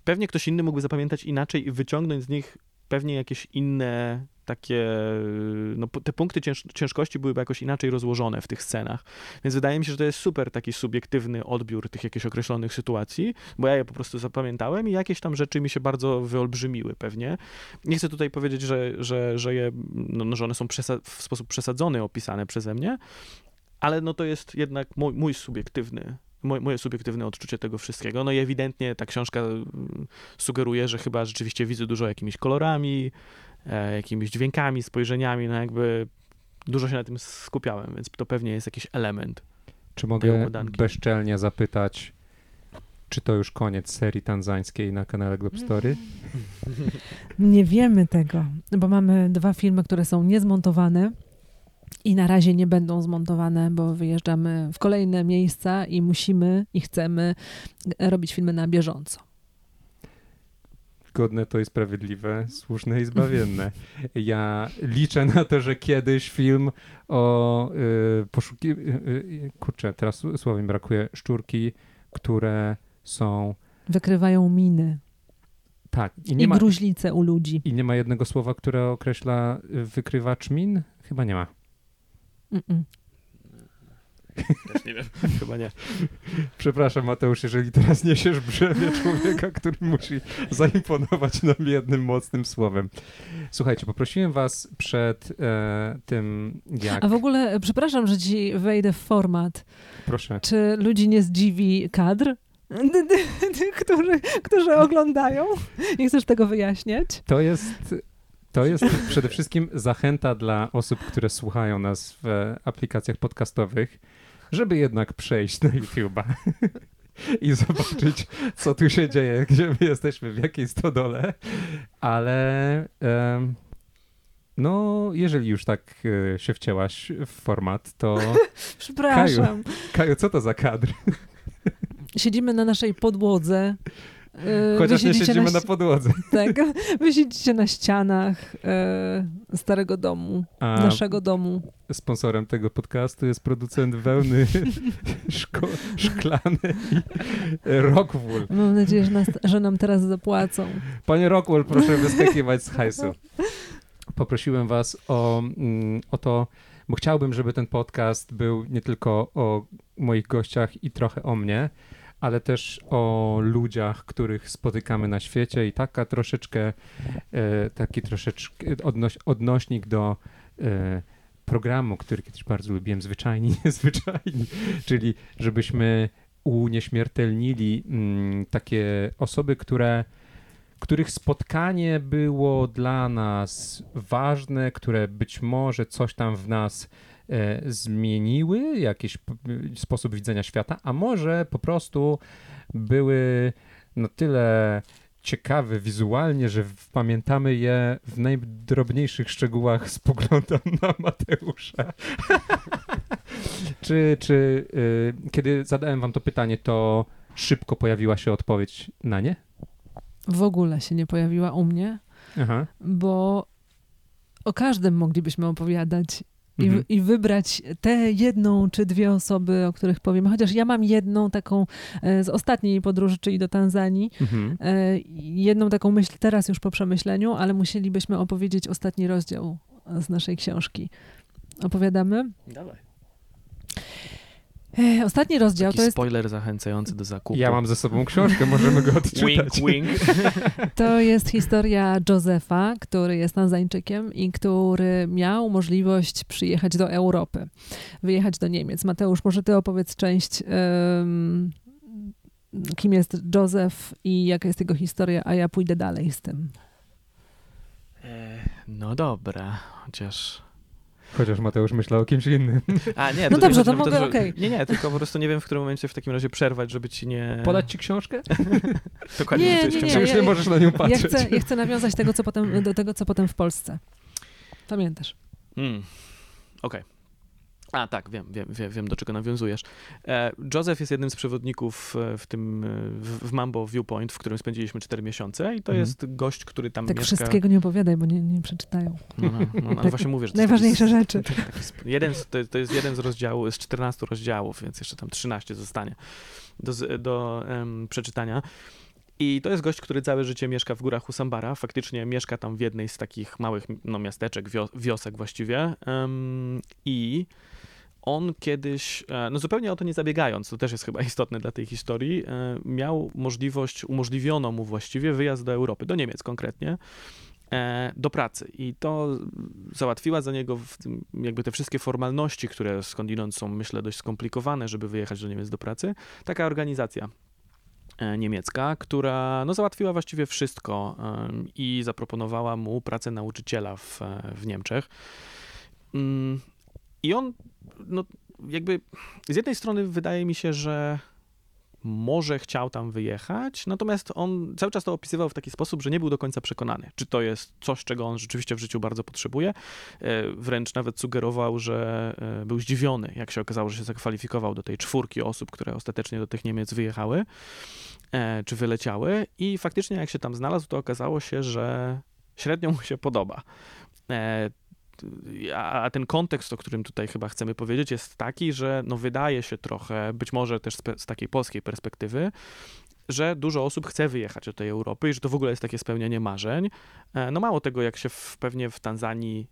pewnie ktoś inny mógłby zapamiętać inaczej i wyciągnąć z nich pewnie jakieś inne takie, no te punkty cięż, ciężkości byłyby jakoś inaczej rozłożone w tych scenach. Więc wydaje mi się, że to jest super taki subiektywny odbiór tych jakichś określonych sytuacji, bo ja je po prostu zapamiętałem i jakieś tam rzeczy mi się bardzo wyolbrzymiły pewnie. Nie chcę tutaj powiedzieć, że, że, że, je, no, no, że one są w sposób przesadzony opisane przeze mnie, ale no to jest jednak mój, mój subiektywny, moje, moje subiektywne odczucie tego wszystkiego. No i ewidentnie ta książka mm, sugeruje, że chyba rzeczywiście widzę dużo jakimiś kolorami, e, jakimiś dźwiękami, spojrzeniami, no jakby dużo się na tym skupiałem, więc to pewnie jest jakiś element. Czy mogę układanki. bezczelnie zapytać, czy to już koniec serii tanzańskiej na kanale Globe Story? Nie wiemy tego, bo mamy dwa filmy, które są niezmontowane i na razie nie będą zmontowane, bo wyjeżdżamy w kolejne miejsca i musimy i chcemy robić filmy na bieżąco. Godne to i sprawiedliwe, słuszne i zbawienne. *laughs* Ja liczę na to, że kiedyś film o y, poszuki... Y, y, kurczę, teraz słowa mi brakuje. Szczurki, które są... Wykrywają miny Tak, i i, nie ma... gruźlice u ludzi. I nie ma jednego słowa, które określa y, wykrywacz min? Chyba nie ma. Też nie wiem, *laughs* chyba nie. Przepraszam, Mateusz, jeżeli teraz niesiesz brzemię człowieka, który musi zaimponować nam jednym mocnym słowem. Słuchajcie, poprosiłem was przed e, tym, jak... A w ogóle, przepraszam, że ci wejdę w format. Proszę. Czy ludzi nie zdziwi kadr? *laughs* którzy, którzy oglądają. Nie chcesz tego wyjaśniać? To jest, to jest przede wszystkim zachęta dla osób, które słuchają nas w aplikacjach podcastowych, żeby jednak przejść na YouTube'a *laughs* i zobaczyć, co tu się dzieje, gdzie my jesteśmy, w jakiej stodole. Ale em, no, jeżeli już tak e, się wcięłaś w format, to *laughs* Przepraszam. Kaju, co to za kadr? Siedzimy na naszej podłodze Chociaż nie siedzimy na, ści- podłodze. *laughs* Tak, wy siedzicie na ścianach e, starego domu, A naszego domu. sponsorem tego podcastu jest producent wełny *laughs* szko- szklanej Rockwool. Mam nadzieję, że, nas, że nam teraz zapłacą. Panie Rockwell, proszę wyskakiwać z hajsu. *laughs* Poprosiłem was o, mm, o to, bo chciałbym, żeby ten podcast był nie tylko o moich gościach i trochę o mnie, ale też o ludziach, których spotykamy na świecie. I taka troszeczkę, e, taki troszeczkę odnoś, odnośnik do e, programu, który kiedyś bardzo lubiłem, Zwyczajni, *laughs* Niezwyczajni, czyli żebyśmy unieśmiertelnili mm, takie osoby, które których spotkanie było dla nas ważne, które być może coś tam w nas zmieniły, jakiś sposób widzenia świata, a może po prostu były na tyle ciekawe wizualnie, że pamiętamy je w najdrobniejszych szczegółach. Spoglądam *laughs* na Mateusza. *laughs* czy, czy y, kiedy zadałem wam to pytanie, to szybko pojawiła się odpowiedź na nie? W ogóle się nie pojawiła u mnie, Aha. bo o każdym moglibyśmy opowiadać i, Mhm. i wybrać tę jedną czy dwie osoby, o których powiemy. Chociaż ja mam jedną taką e, z ostatniej podróży, czyli do Tanzanii. Mhm. E, jedną taką myśl teraz już po przemyśleniu, ale musielibyśmy opowiedzieć ostatni rozdział z naszej książki. Opowiadamy? Dawaj. Ostatni rozdział Taki to jest, spoiler zachęcający do zakupu. Ja mam ze sobą książkę, możemy go *laughs* odczytać. Wink, wink. *laughs* to jest historia Józefa, który jest Tanzańczykiem i który miał możliwość przyjechać do Europy, wyjechać do Niemiec. Mateusz, może ty opowiedz część, em, kim jest Józef i jaka jest jego historia, a ja pójdę dalej z tym. E, No dobra, chociaż... Chociaż Mateusz myślał o kimś innym. *laughs* A nie, No to dobrze, nie to mogę- że- okej. Nie, nie, tylko po prostu nie wiem, w którym momencie w takim razie przerwać, żeby ci nie... Podać ci książkę? *laughs* Dokładnie, Nie, nie, Czy książka. już ja- nie możesz na nią Ja patrzeć? chcę, ja chcę nawiązać tego, co potem, do tego, co potem w Polsce. Pamiętasz? Mm. Okej. A tak, wiem, wiem, wiem, wiem, do czego nawiązujesz. E, Joseph jest jednym z przewodników e, w tym, e, w, w Mambo Viewpoint, w którym spędziliśmy 4 miesiące i to Mhm. jest gość, który tam Tak mieszka... wszystkiego nie opowiadaj, bo nie, nie przeczytają. No, no, no, ale Tak, właśnie mówię, że najważniejsze jest rzeczy. *laughs* taki, taki, jeden, z- to, to jest jeden z rozdziałów, z 14 rozdziałów, więc jeszcze tam 13 zostanie do, do em, przeczytania. I to jest gość, który całe życie mieszka w górach Usambara. Faktycznie mieszka tam w jednej z takich małych no, miasteczek, wio, wiosek właściwie. Em, I on kiedyś, e, no zupełnie o to nie zabiegając, to też jest chyba istotne dla tej historii, e, miał możliwość, umożliwiono mu właściwie wyjazd do Europy, do Niemiec konkretnie, e, do pracy. I to załatwiła za niego jakby te wszystkie formalności, które skądinąd są, myślę, dość skomplikowane, żeby wyjechać do Niemiec do pracy. Taka organizacja niemiecka, która no, załatwiła właściwie wszystko i zaproponowała mu pracę nauczyciela w, e, w Niemczech. Mm, I on, no jakby z jednej strony wydaje mi się, że może chciał tam wyjechać, natomiast on cały czas to opisywał w taki sposób, że nie był do końca przekonany, czy to jest coś, czego on rzeczywiście w życiu bardzo potrzebuje. E, Wręcz nawet sugerował, że e, był zdziwiony, jak się okazało, że się zakwalifikował do tej czwórki osób, które ostatecznie do tych Niemiec wyjechały, e, czy wyleciały i faktycznie jak się tam znalazł, to okazało się, że średnio mu się podoba. A ten kontekst, o którym tutaj chyba chcemy powiedzieć, jest taki, że no wydaje się trochę, być może też z, takiej polskiej perspektywy, że dużo osób chce wyjechać do tej Europy i że to w ogóle jest takie spełnianie marzeń. E, No mało tego, jak się w, pewnie w Tanzanii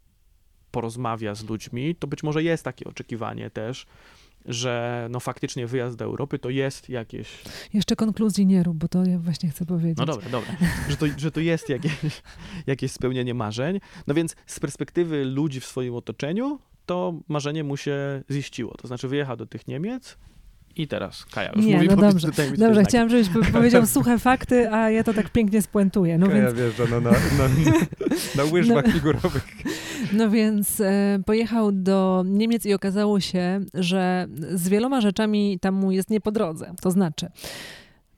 porozmawia z ludźmi, to być może jest takie oczekiwanie też, że no faktycznie wyjazd do Europy to jest jakieś Jeszcze konkluzji nie rób, bo to ja właśnie chcę powiedzieć. no dobra, dobra. Że to, że to jest jakieś, jakieś spełnienie marzeń. No więc z perspektywy ludzi w swoim otoczeniu, to marzenie mu się ziściło. To znaczy wyjechał do tych Niemiec i teraz Kaja już Nie, mówi, no dobrze, tutaj Dobrze, znaki. chciałam, żebyś po- powiedział suche fakty, a ja to tak pięknie spuentuję. No Kaja więc, wjeżdża no, na, na, na, na *laughs* łyżwach No. figurowych. No więc e, pojechał do Niemiec i okazało się, że z wieloma rzeczami tam mu jest nie po drodze. To znaczy,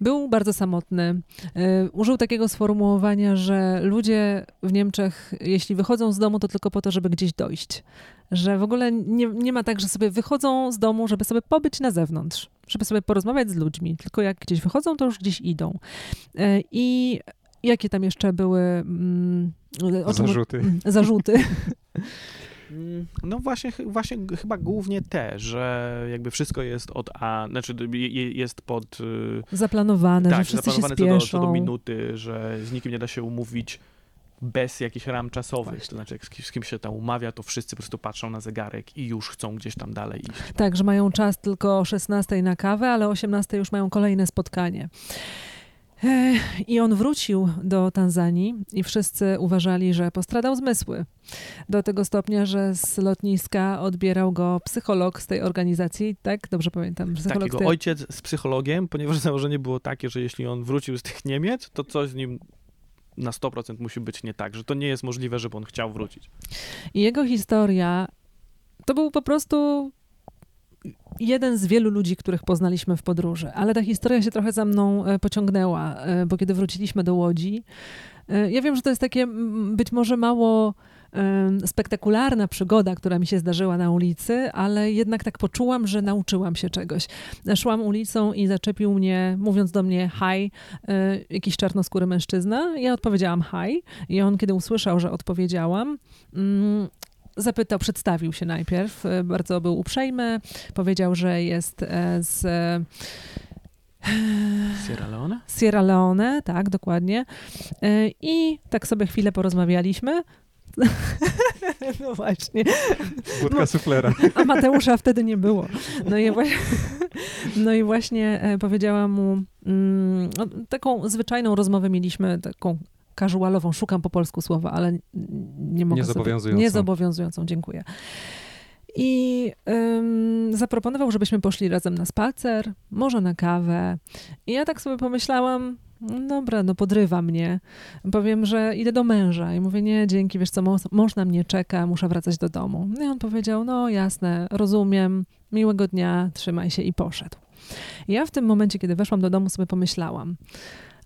był bardzo samotny. E, użył takiego sformułowania, że ludzie w Niemczech, jeśli wychodzą z domu, to tylko po to, żeby gdzieś dojść. Że w ogóle nie, nie ma tak, że sobie wychodzą z domu, żeby sobie pobyć na zewnątrz. żeby sobie porozmawiać z ludźmi, tylko jak gdzieś wychodzą, to już gdzieś idą. E, I jakie tam jeszcze były mm, o czym- Zarzuty. zarzuty. *laughs* Mm, No właśnie, właśnie chyba głównie te, że jakby wszystko jest od A, znaczy je- je- jest pod... y, Zaplanowane, że tak, wszyscy się zaplanowane co do, spieszą. co do minuty, że z nikim nie da się umówić bez jakichś ram czasowych. Właśnie. To znaczy, jak z kim, z kim się tam umawia, to wszyscy po prostu patrzą na zegarek i już chcą gdzieś tam dalej iść. Tak, że mają czas tylko o 16 na kawę, ale o 18 już mają kolejne spotkanie. I on wrócił do Tanzanii i wszyscy uważali, że postradał zmysły. Do tego stopnia, że z lotniska odbierał go psycholog z tej organizacji, tak? Dobrze pamiętam. Psycholog Tak, tej... ojciec z psychologiem, ponieważ *laughs* założenie było takie, że jeśli on wrócił z tych Niemiec, to coś z nim na 100% musi być nie tak, że to nie jest możliwe, żeby on chciał wrócić. I jego historia to był po prostu jeden z wielu ludzi, których poznaliśmy w podróży. Ale ta historia się trochę za mną e, pociągnęła, e, bo kiedy wróciliśmy do Łodzi, e, ja wiem, że to jest takie być może mało spektakularna przygoda, która mi się zdarzyła na ulicy, ale jednak tak poczułam, że nauczyłam się czegoś. Szłam ulicą i zaczepił mnie, mówiąc do mnie hi, jakiś czarnoskóry mężczyzna. Ja odpowiedziałam hi i on, kiedy usłyszał, że odpowiedziałam, mm, zapytał, przedstawił się najpierw, e, bardzo był uprzejmy, powiedział, że jest e, z e, Sierra Leone? Sierra Leone, tak, dokładnie. I tak sobie chwilę porozmawialiśmy. *laughs* No właśnie. Budka suflera. A Mateusza wtedy nie było. No i właśnie, *laughs* no i właśnie powiedziałam mu, mm, no, taką zwyczajną rozmowę mieliśmy, taką casualową, szukam po polsku słowa, ale nie mogę Niezobowiązującą. Sobie, niezobowiązującą, dziękuję. I ym, zaproponował, żebyśmy poszli razem na spacer, może na kawę. I ja tak sobie pomyślałam, "No dobra, no podrywa mnie. Powiem, że idę do męża. I mówię, nie, dzięki, wiesz co, mąż, na mnie czeka, muszę wracać do domu. No I on powiedział, no jasne, rozumiem, miłego dnia, trzymaj się i poszedł. I ja w tym momencie, kiedy weszłam do domu, sobie pomyślałam,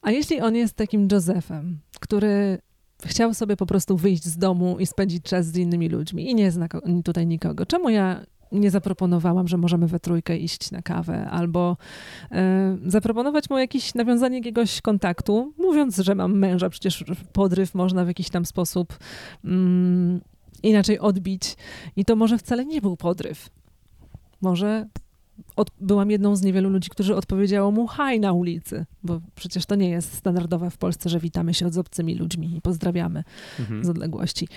a jeśli on jest takim Josephem, który chciał sobie po prostu wyjść z domu i spędzić czas z innymi ludźmi i nie zna tutaj nikogo, czemu ja nie zaproponowałam, że możemy we trójkę iść na kawę, albo e, zaproponować mu jakieś nawiązanie jakiegoś kontaktu, mówiąc, że mam męża, przecież podryw można w jakiś tam sposób mm, inaczej odbić. I to może wcale nie był podryw. Może od, byłam jedną z niewielu ludzi, którzy odpowiedziało mu haj na ulicy, bo przecież to nie jest standardowe w Polsce, że witamy się z obcymi ludźmi i pozdrawiamy Mhm. z odległości.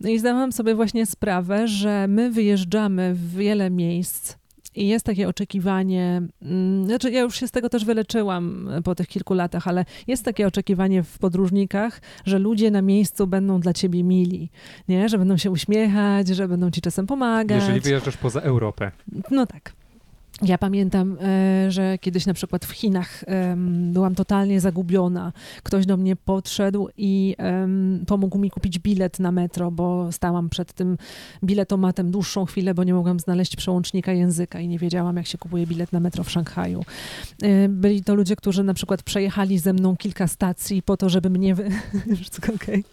No i zdałam sobie właśnie sprawę, że my wyjeżdżamy w wiele miejsc i jest takie oczekiwanie, mm, znaczy ja już się z tego też wyleczyłam e, po tych kilku latach, ale jest takie oczekiwanie w podróżnikach, że ludzie na miejscu będą dla ciebie mili, nie? Że będą się uśmiechać, że będą ci czasem pomagać. Jeżeli wyjeżdżasz poza Europę. No tak. Ja pamiętam, e, że kiedyś na przykład w Chinach byłam totalnie zagubiona. Ktoś do mnie podszedł i pomógł mi kupić bilet na metro, bo stałam przed tym biletomatem dłuższą chwilę, bo nie mogłam znaleźć przełącznika języka i nie wiedziałam, jak się kupuje bilet na metro w Szanghaju. E, Byli to ludzie, którzy na przykład przejechali ze mną kilka stacji po to, żeby mnie... Wy... *laughs* Wszystko okej?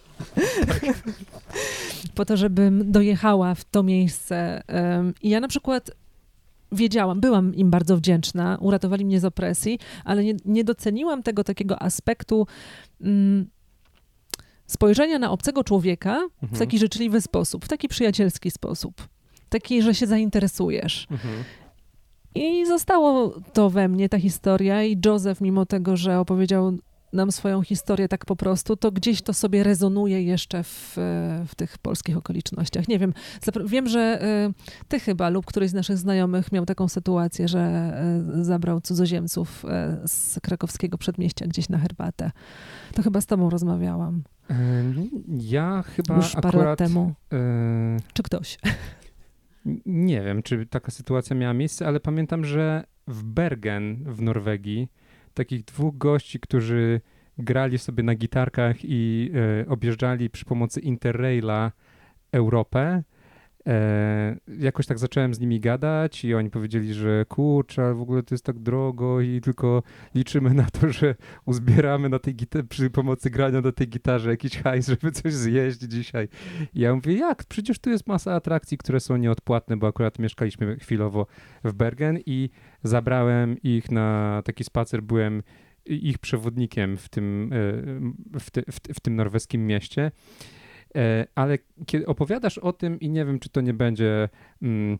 po to, żebym dojechała w to miejsce. I ja na przykład wiedziałam, byłam im bardzo wdzięczna, uratowali mnie z opresji, ale nie, nie doceniłam tego takiego aspektu mm, spojrzenia na obcego człowieka w Mhm. taki życzliwy sposób, w taki przyjacielski sposób. Taki, że się zainteresujesz. Mhm. I zostało to we mnie, ta historia i Joseph, mimo tego, że opowiedział nam swoją historię tak po prostu, to gdzieś to sobie rezonuje jeszcze w, e, w tych polskich okolicznościach. Nie wiem, wiem, że e, ty chyba lub któryś z naszych znajomych miał taką sytuację, że e, zabrał cudzoziemców z krakowskiego przedmieścia gdzieś na herbatę. To chyba z tobą rozmawiałam Ym, Ja chyba już parę lat akurat... temu. y, Czy ktoś? Nie wiem, czy taka sytuacja miała miejsce, ale pamiętam, że w Bergen w Norwegii takich dwóch gości, którzy grali sobie na gitarkach i e, objeżdżali przy pomocy Interraila Europę, E, jakoś tak zacząłem z nimi gadać i oni powiedzieli, że kurczę, w ogóle to jest tak drogo i tylko liczymy na to, że uzbieramy na tej przy pomocy grania na tej gitarze jakiś hajs, żeby coś zjeść dzisiaj. I ja mówię, jak? Przecież tu jest masa atrakcji, które są nieodpłatne, bo akurat mieszkaliśmy chwilowo w Bergen i zabrałem ich na taki spacer, byłem ich przewodnikiem w tym, e, w, te, w, w tym norweskim mieście. E, ale kiedy opowiadasz o tym i nie wiem, czy to nie będzie mm,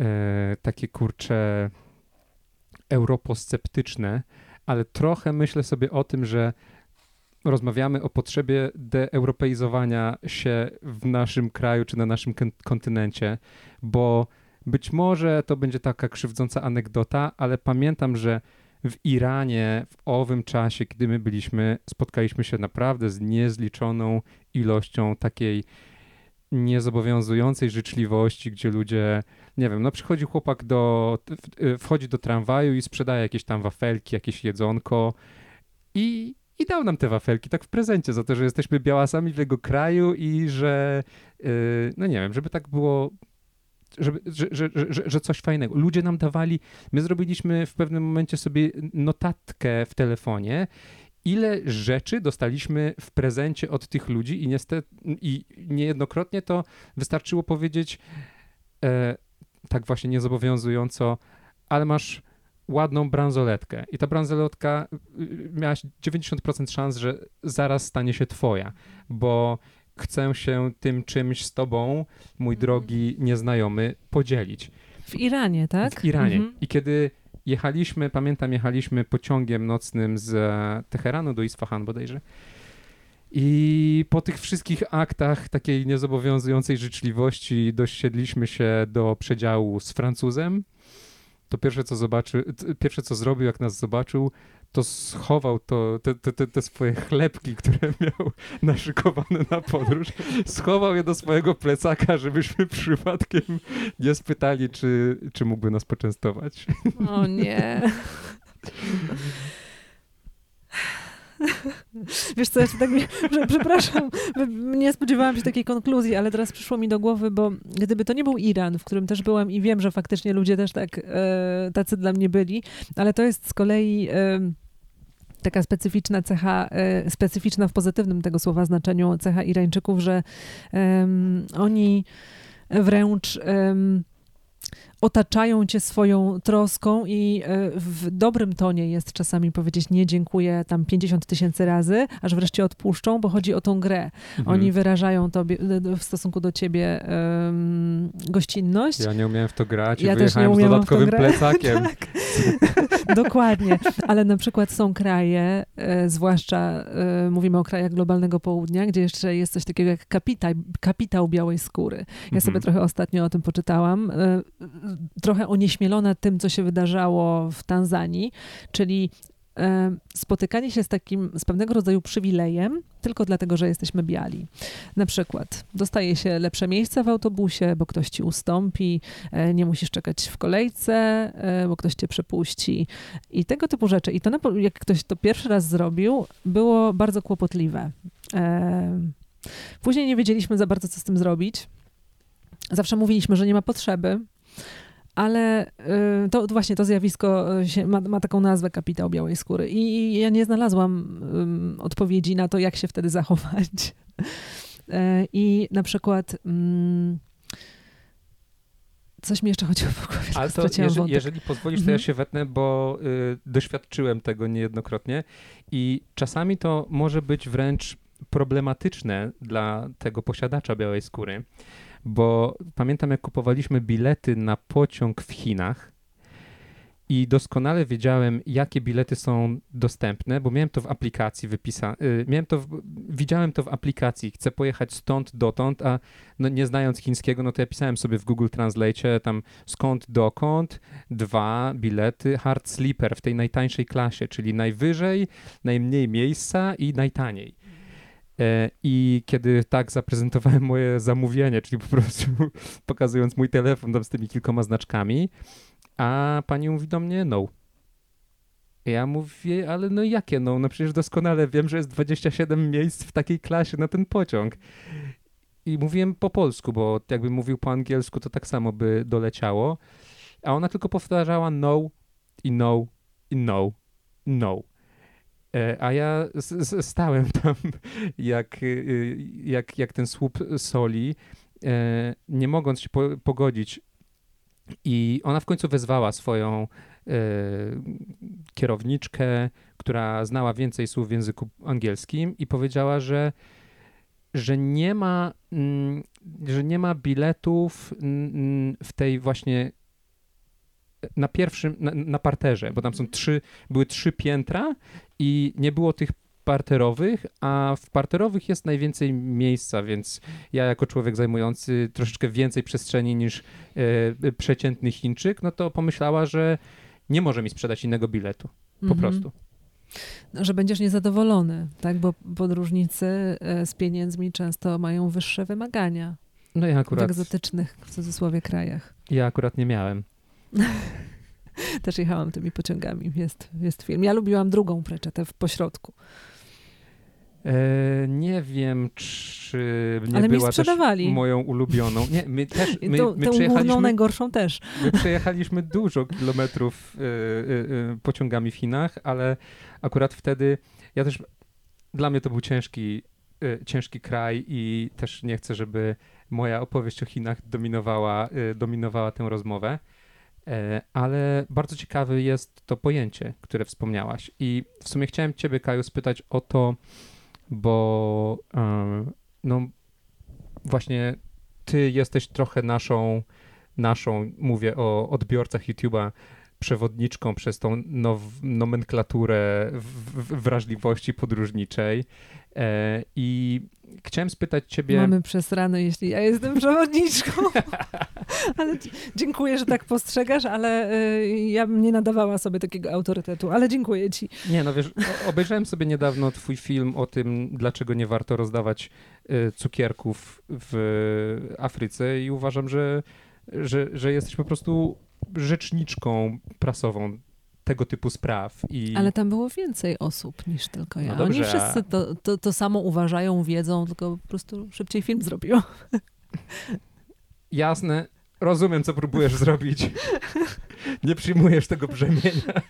e, takie kurcze europosceptyczne, ale trochę myślę sobie o tym, że rozmawiamy o potrzebie deeuropeizowania się w naszym kraju czy na naszym kontynencie, bo być może to będzie taka krzywdząca anegdota, ale pamiętam, że w Iranie w owym czasie, kiedy my byliśmy, spotkaliśmy się naprawdę z niezliczoną ilością takiej niezobowiązującej życzliwości, gdzie ludzie, nie wiem, no przychodzi chłopak do, y, wchodzi do tramwaju i sprzedaje jakieś tam wafelki, jakieś jedzonko i, i dał nam te wafelki tak w prezencie za to, że jesteśmy białasami w jego kraju i że, yy, no nie wiem, żeby tak było żeby, że, że, że, że coś fajnego. Ludzie nam dawali, my zrobiliśmy w pewnym momencie sobie notatkę w telefonie, ile rzeczy dostaliśmy w prezencie od tych ludzi i niestety, i niejednokrotnie to wystarczyło powiedzieć e, tak właśnie niezobowiązująco, ale masz ładną bransoletkę i ta bransoletka y, miałaś 90% szans, że zaraz stanie się twoja, bo chcę się tym czymś z tobą, mój mhm. drogi nieznajomy, podzielić. W Iranie, tak? W Iranie. Mhm. I kiedy jechaliśmy, pamiętam, jechaliśmy pociągiem nocnym z Teheranu do Isfahan bodajże. I po tych wszystkich aktach takiej niezobowiązującej życzliwości dosiedliśmy się do przedziału z Francuzem. To pierwsze, co zobaczy, pierwsze, co zrobił, jak nas zobaczył, to schował to, te, te, te, swoje chlebki, które *laughs* miał naszykowane na podróż, schował je do swojego plecaka, żebyśmy *laughs* przypadkiem nie spytali, czy, czy mógłby nas poczęstować. O nie. Wiesz co, ja tak mi, że, przepraszam, nie spodziewałam się takiej konkluzji, ale teraz przyszło mi do głowy, bo gdyby to nie był Iran, w którym też byłam i wiem, że faktycznie ludzie też tak e, tacy dla mnie byli, ale to jest z kolei e, taka specyficzna cecha, e, specyficzna w pozytywnym tego słowa znaczeniu cecha Irańczyków, że um, oni wręcz um, otaczają cię swoją troską i e, w dobrym tonie jest czasami powiedzieć nie dziękuję tam 50 tysięcy razy, aż wreszcie odpuszczą, bo chodzi o tą grę. Mhm. Oni wyrażają tobie, w stosunku do ciebie um, gościnność. Ja nie umiałem w to grać ja i też nie z dodatkowym plecakiem. *laughs* tak. *laughs* Dokładnie, ale na przykład są kraje, e, zwłaszcza e, mówimy o krajach globalnego południa, gdzie jeszcze jest coś takiego jak kapita, kapitał białej skóry. Ja mhm. sobie trochę ostatnio o tym poczytałam. E, trochę onieśmielona tym, co się wydarzało w Tanzanii, czyli spotykanie się z takim, z pewnego rodzaju przywilejem, tylko dlatego, że jesteśmy biali. Na przykład dostaje się lepsze miejsce w autobusie, bo ktoś ci ustąpi, e, nie musisz czekać w kolejce, e, bo ktoś cię przepuści i tego typu rzeczy. I to, jak ktoś to pierwszy raz zrobił, było bardzo kłopotliwe. Później nie wiedzieliśmy za bardzo, co z tym zrobić. Zawsze mówiliśmy, że nie ma potrzeby, ale y, to właśnie to zjawisko y, się, ma, ma, taką nazwę kapitał białej skóry i ja nie znalazłam odpowiedzi na to, jak się wtedy zachować. *laughs* E, I na przykład mm, coś mi jeszcze chodziło po głowie. Ale to jeżeli, jeżeli, pozwolisz, to ja mhm. się wetnę, bo y, doświadczyłem tego niejednokrotnie i czasami to może być wręcz problematyczne dla tego posiadacza białej skóry, bo pamiętam, jak kupowaliśmy bilety na pociąg w Chinach i doskonale wiedziałem, jakie bilety są dostępne, bo miałem to w aplikacji wypisane, miałem to, widziałem to w aplikacji, chcę pojechać stąd dotąd, a no, nie znając chińskiego, no to ja pisałem sobie w Google Translate tam skąd dokąd, dwa bilety hard sleeper w tej najtańszej klasie, czyli najwyżej, najmniej miejsca i najtaniej. E, I kiedy tak zaprezentowałem moje zamówienie, czyli po prostu *laughs* pokazując mój telefon tam z tymi kilkoma znaczkami, a pani mówi do mnie no. Ja mówię, ale no jakie no? No przecież doskonale wiem, że jest 27 miejsc w takiej klasie na ten pociąg. i mówiłem po polsku, bo jakbym mówił po angielsku, to tak samo by doleciało. A ona tylko powtarzała no i no i no, no. E, A ja stałem tam *laughs* jak, y, jak, jak ten słup soli, e, nie mogąc się po, pogodzić. I ona w końcu wezwała swoją e, kierowniczkę, która znała więcej słów w języku angielskim i powiedziała, że, że nie ma, mm, że nie ma biletów w tej właśnie na pierwszym, na, na parterze, bo tam są trzy, były trzy piętra i nie było tych parterowych, a w parterowych jest najwięcej miejsca, więc ja jako człowiek zajmujący troszeczkę więcej przestrzeni niż e, przeciętny Chińczyk, no to pomyślała, że nie może mi sprzedać innego biletu. Po Mhm. prostu. No, Że będziesz niezadowolony, tak? Bo podróżnicy e, z pieniędzmi często mają wyższe wymagania No ja w akurat, egzotycznych, w cudzysłowie, krajach. ja akurat nie miałem. *laughs* Też jechałam tymi pociągami, jest, jest film. Ja lubiłam drugą preczę, tę w pośrodku. E, nie wiem, czy nie Ale była też sprzedawali. moją ulubioną. Nie, my *laughs* też, my, tą, my tą górną przejechaliśmy, najgorszą też. my przejechaliśmy dużo kilometrów e, e, e, pociągami w Chinach, ale akurat wtedy ja też, dla mnie to był ciężki, ciężki kraj i też nie chcę, żeby moja opowieść o Chinach dominowała, dominowała tę rozmowę. E, Ale bardzo ciekawe jest to pojęcie, które wspomniałaś. I w sumie chciałem Ciebie, Kaju, spytać o to, bo e, no właśnie Ty jesteś trochę naszą, naszą mówię o odbiorcach YouTube'a, przewodniczką przez tą now, nomenklaturę wrażliwości podróżniczej. E, I chciałem spytać Ciebie. Mamy przesrane, jeśli ja jestem przewodniczką. *laughs* *laughs* ale dziękuję, że tak postrzegasz, ale y, ja bym nie nadawała sobie takiego autorytetu, ale dziękuję ci. Nie, no wiesz, obejrzałem sobie niedawno twój film o tym, dlaczego nie warto rozdawać y, cukierków w Afryce i uważam, że, że, że jesteś po prostu rzeczniczką prasową tego typu spraw. I Ale tam było więcej osób niż tylko ja. No dobrze, Oni wszyscy to, to, to samo uważają, wiedzą, tylko po prostu szybciej film zrobiło. *laughs* jasne, rozumiem, co próbujesz zrobić. Nie przyjmujesz tego brzemienia.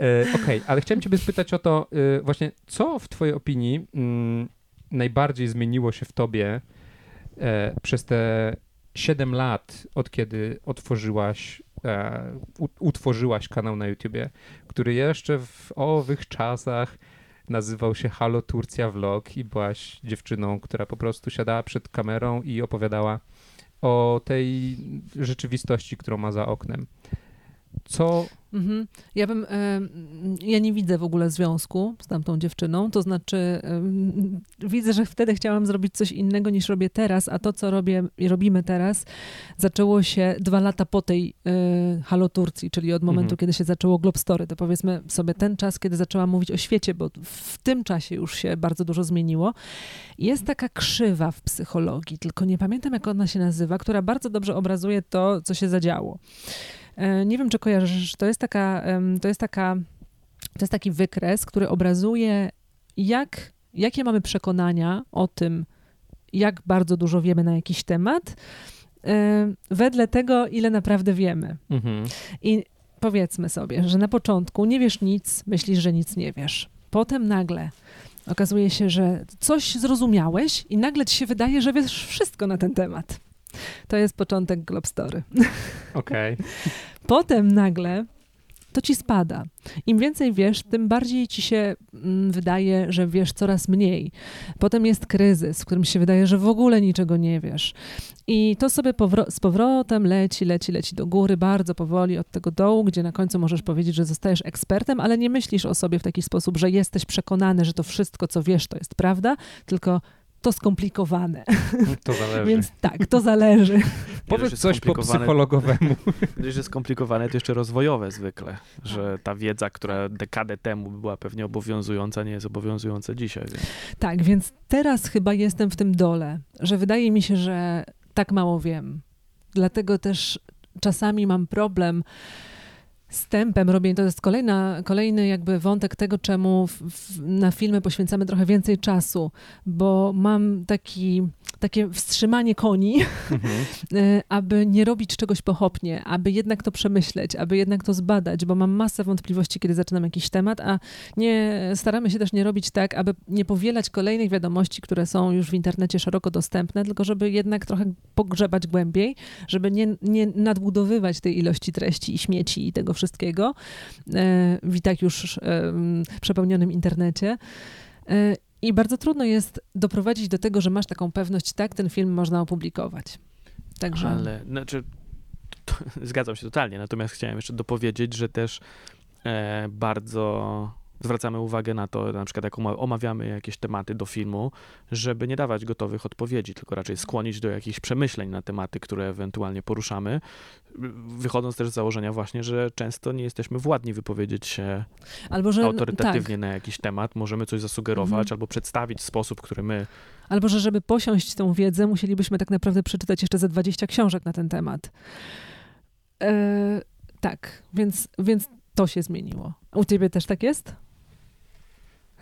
E, Okej, ale chciałem ciebie spytać o to y, właśnie, co w twojej opinii mm, najbardziej zmieniło się w tobie e, przez te 7 lat, od kiedy otworzyłaś, e, utworzyłaś kanał na YouTubie, który jeszcze w owych czasach nazywał się Halo Turcja Vlog i byłaś dziewczyną, która po prostu siadała przed kamerą i opowiadała o tej rzeczywistości, którą ma za oknem. Co Mhm. Ja bym, em, ja nie widzę w ogóle związku z tamtą dziewczyną, to znaczy em, widzę, że wtedy chciałam zrobić coś innego niż robię teraz, a to, co robię i robimy teraz, zaczęło się dwa lata po tej y, Halo Turcji, czyli od momentu, Mhm. kiedy się zaczęło Globstory. To powiedzmy sobie ten czas, kiedy zaczęłam mówić o świecie, bo w tym czasie już się bardzo dużo zmieniło. Jest taka krzywa w psychologii, tylko nie pamiętam, jak ona się nazywa, która bardzo dobrze obrazuje to, co się zadziało. E, Nie wiem, czy kojarzysz, to jest taka, to jest taka, to jest taki wykres, który obrazuje, jak, jakie mamy przekonania o tym, jak bardzo dużo wiemy na jakiś temat, e, wedle tego, ile naprawdę wiemy. Mhm. I powiedzmy sobie, że na początku nie wiesz nic, myślisz, że nic nie wiesz. Potem nagle okazuje się, że coś zrozumiałeś i nagle ci się wydaje, że wiesz wszystko na ten temat. To jest początek Globstory. *laughs* Okej. Potem nagle to ci spada. Im więcej wiesz, tym bardziej ci się mm, wydaje, że wiesz coraz mniej. Potem jest kryzys, w którym się wydaje, że w ogóle niczego nie wiesz. I to sobie powro- z powrotem leci, leci, leci do góry, bardzo powoli od tego dołu, gdzie na końcu możesz powiedzieć, że zostajesz ekspertem, ale nie myślisz o sobie w taki sposób, że jesteś przekonany, że to wszystko, co wiesz, to jest prawda, tylko to skomplikowane. *laughs* To zależy. Więc tak, to zależy. Powiedz coś po psychologowemu. *laughs* Gdyż jest skomplikowane, to jeszcze rozwojowe zwykle, że ta wiedza, która dekadę temu była pewnie obowiązująca, nie jest obowiązująca dzisiaj. Więc. Tak, więc teraz chyba jestem w tym dole, że wydaje mi się, że tak mało wiem. Dlatego też czasami mam problem tempem robienia. To jest kolejna, kolejny jakby wątek tego, czemu w, w, na filmy poświęcamy trochę więcej czasu, bo mam taki, takie wstrzymanie koni, Mhm. *laughs* e, aby nie robić czegoś pochopnie, aby jednak to przemyśleć, aby jednak to zbadać, bo mam masę wątpliwości, kiedy zaczynam jakiś temat, a nie staramy się też nie robić tak, aby nie powielać kolejnych wiadomości, które są już w internecie szeroko dostępne, tylko żeby jednak trochę pogrzebać głębiej, żeby nie, nie nadbudowywać tej ilości treści i śmieci i tego wszystkiego e, w i tak już em, przepełnionym internecie. I bardzo trudno jest doprowadzić do tego, że masz taką pewność, tak, ten film można opublikować. Także Ale, znaczy, to, *laughs* zgadzam się totalnie, natomiast chciałem jeszcze dopowiedzieć, że też e, bardzo zwracamy uwagę na to, na przykład jak oma- omawiamy jakieś tematy do filmu, żeby nie dawać gotowych odpowiedzi, tylko raczej skłonić do jakichś przemyśleń na tematy, które ewentualnie poruszamy, wychodząc też z założenia właśnie, że często nie jesteśmy władni wypowiedzieć się albo że autorytatywnie tak, na jakiś temat, możemy coś zasugerować Mhm. albo przedstawić w sposób, który my albo że żeby posiąść tą wiedzę, musielibyśmy tak naprawdę przeczytać jeszcze ze 20 książek na ten temat. E, tak, więc, więc to się zmieniło. U ciebie też tak jest?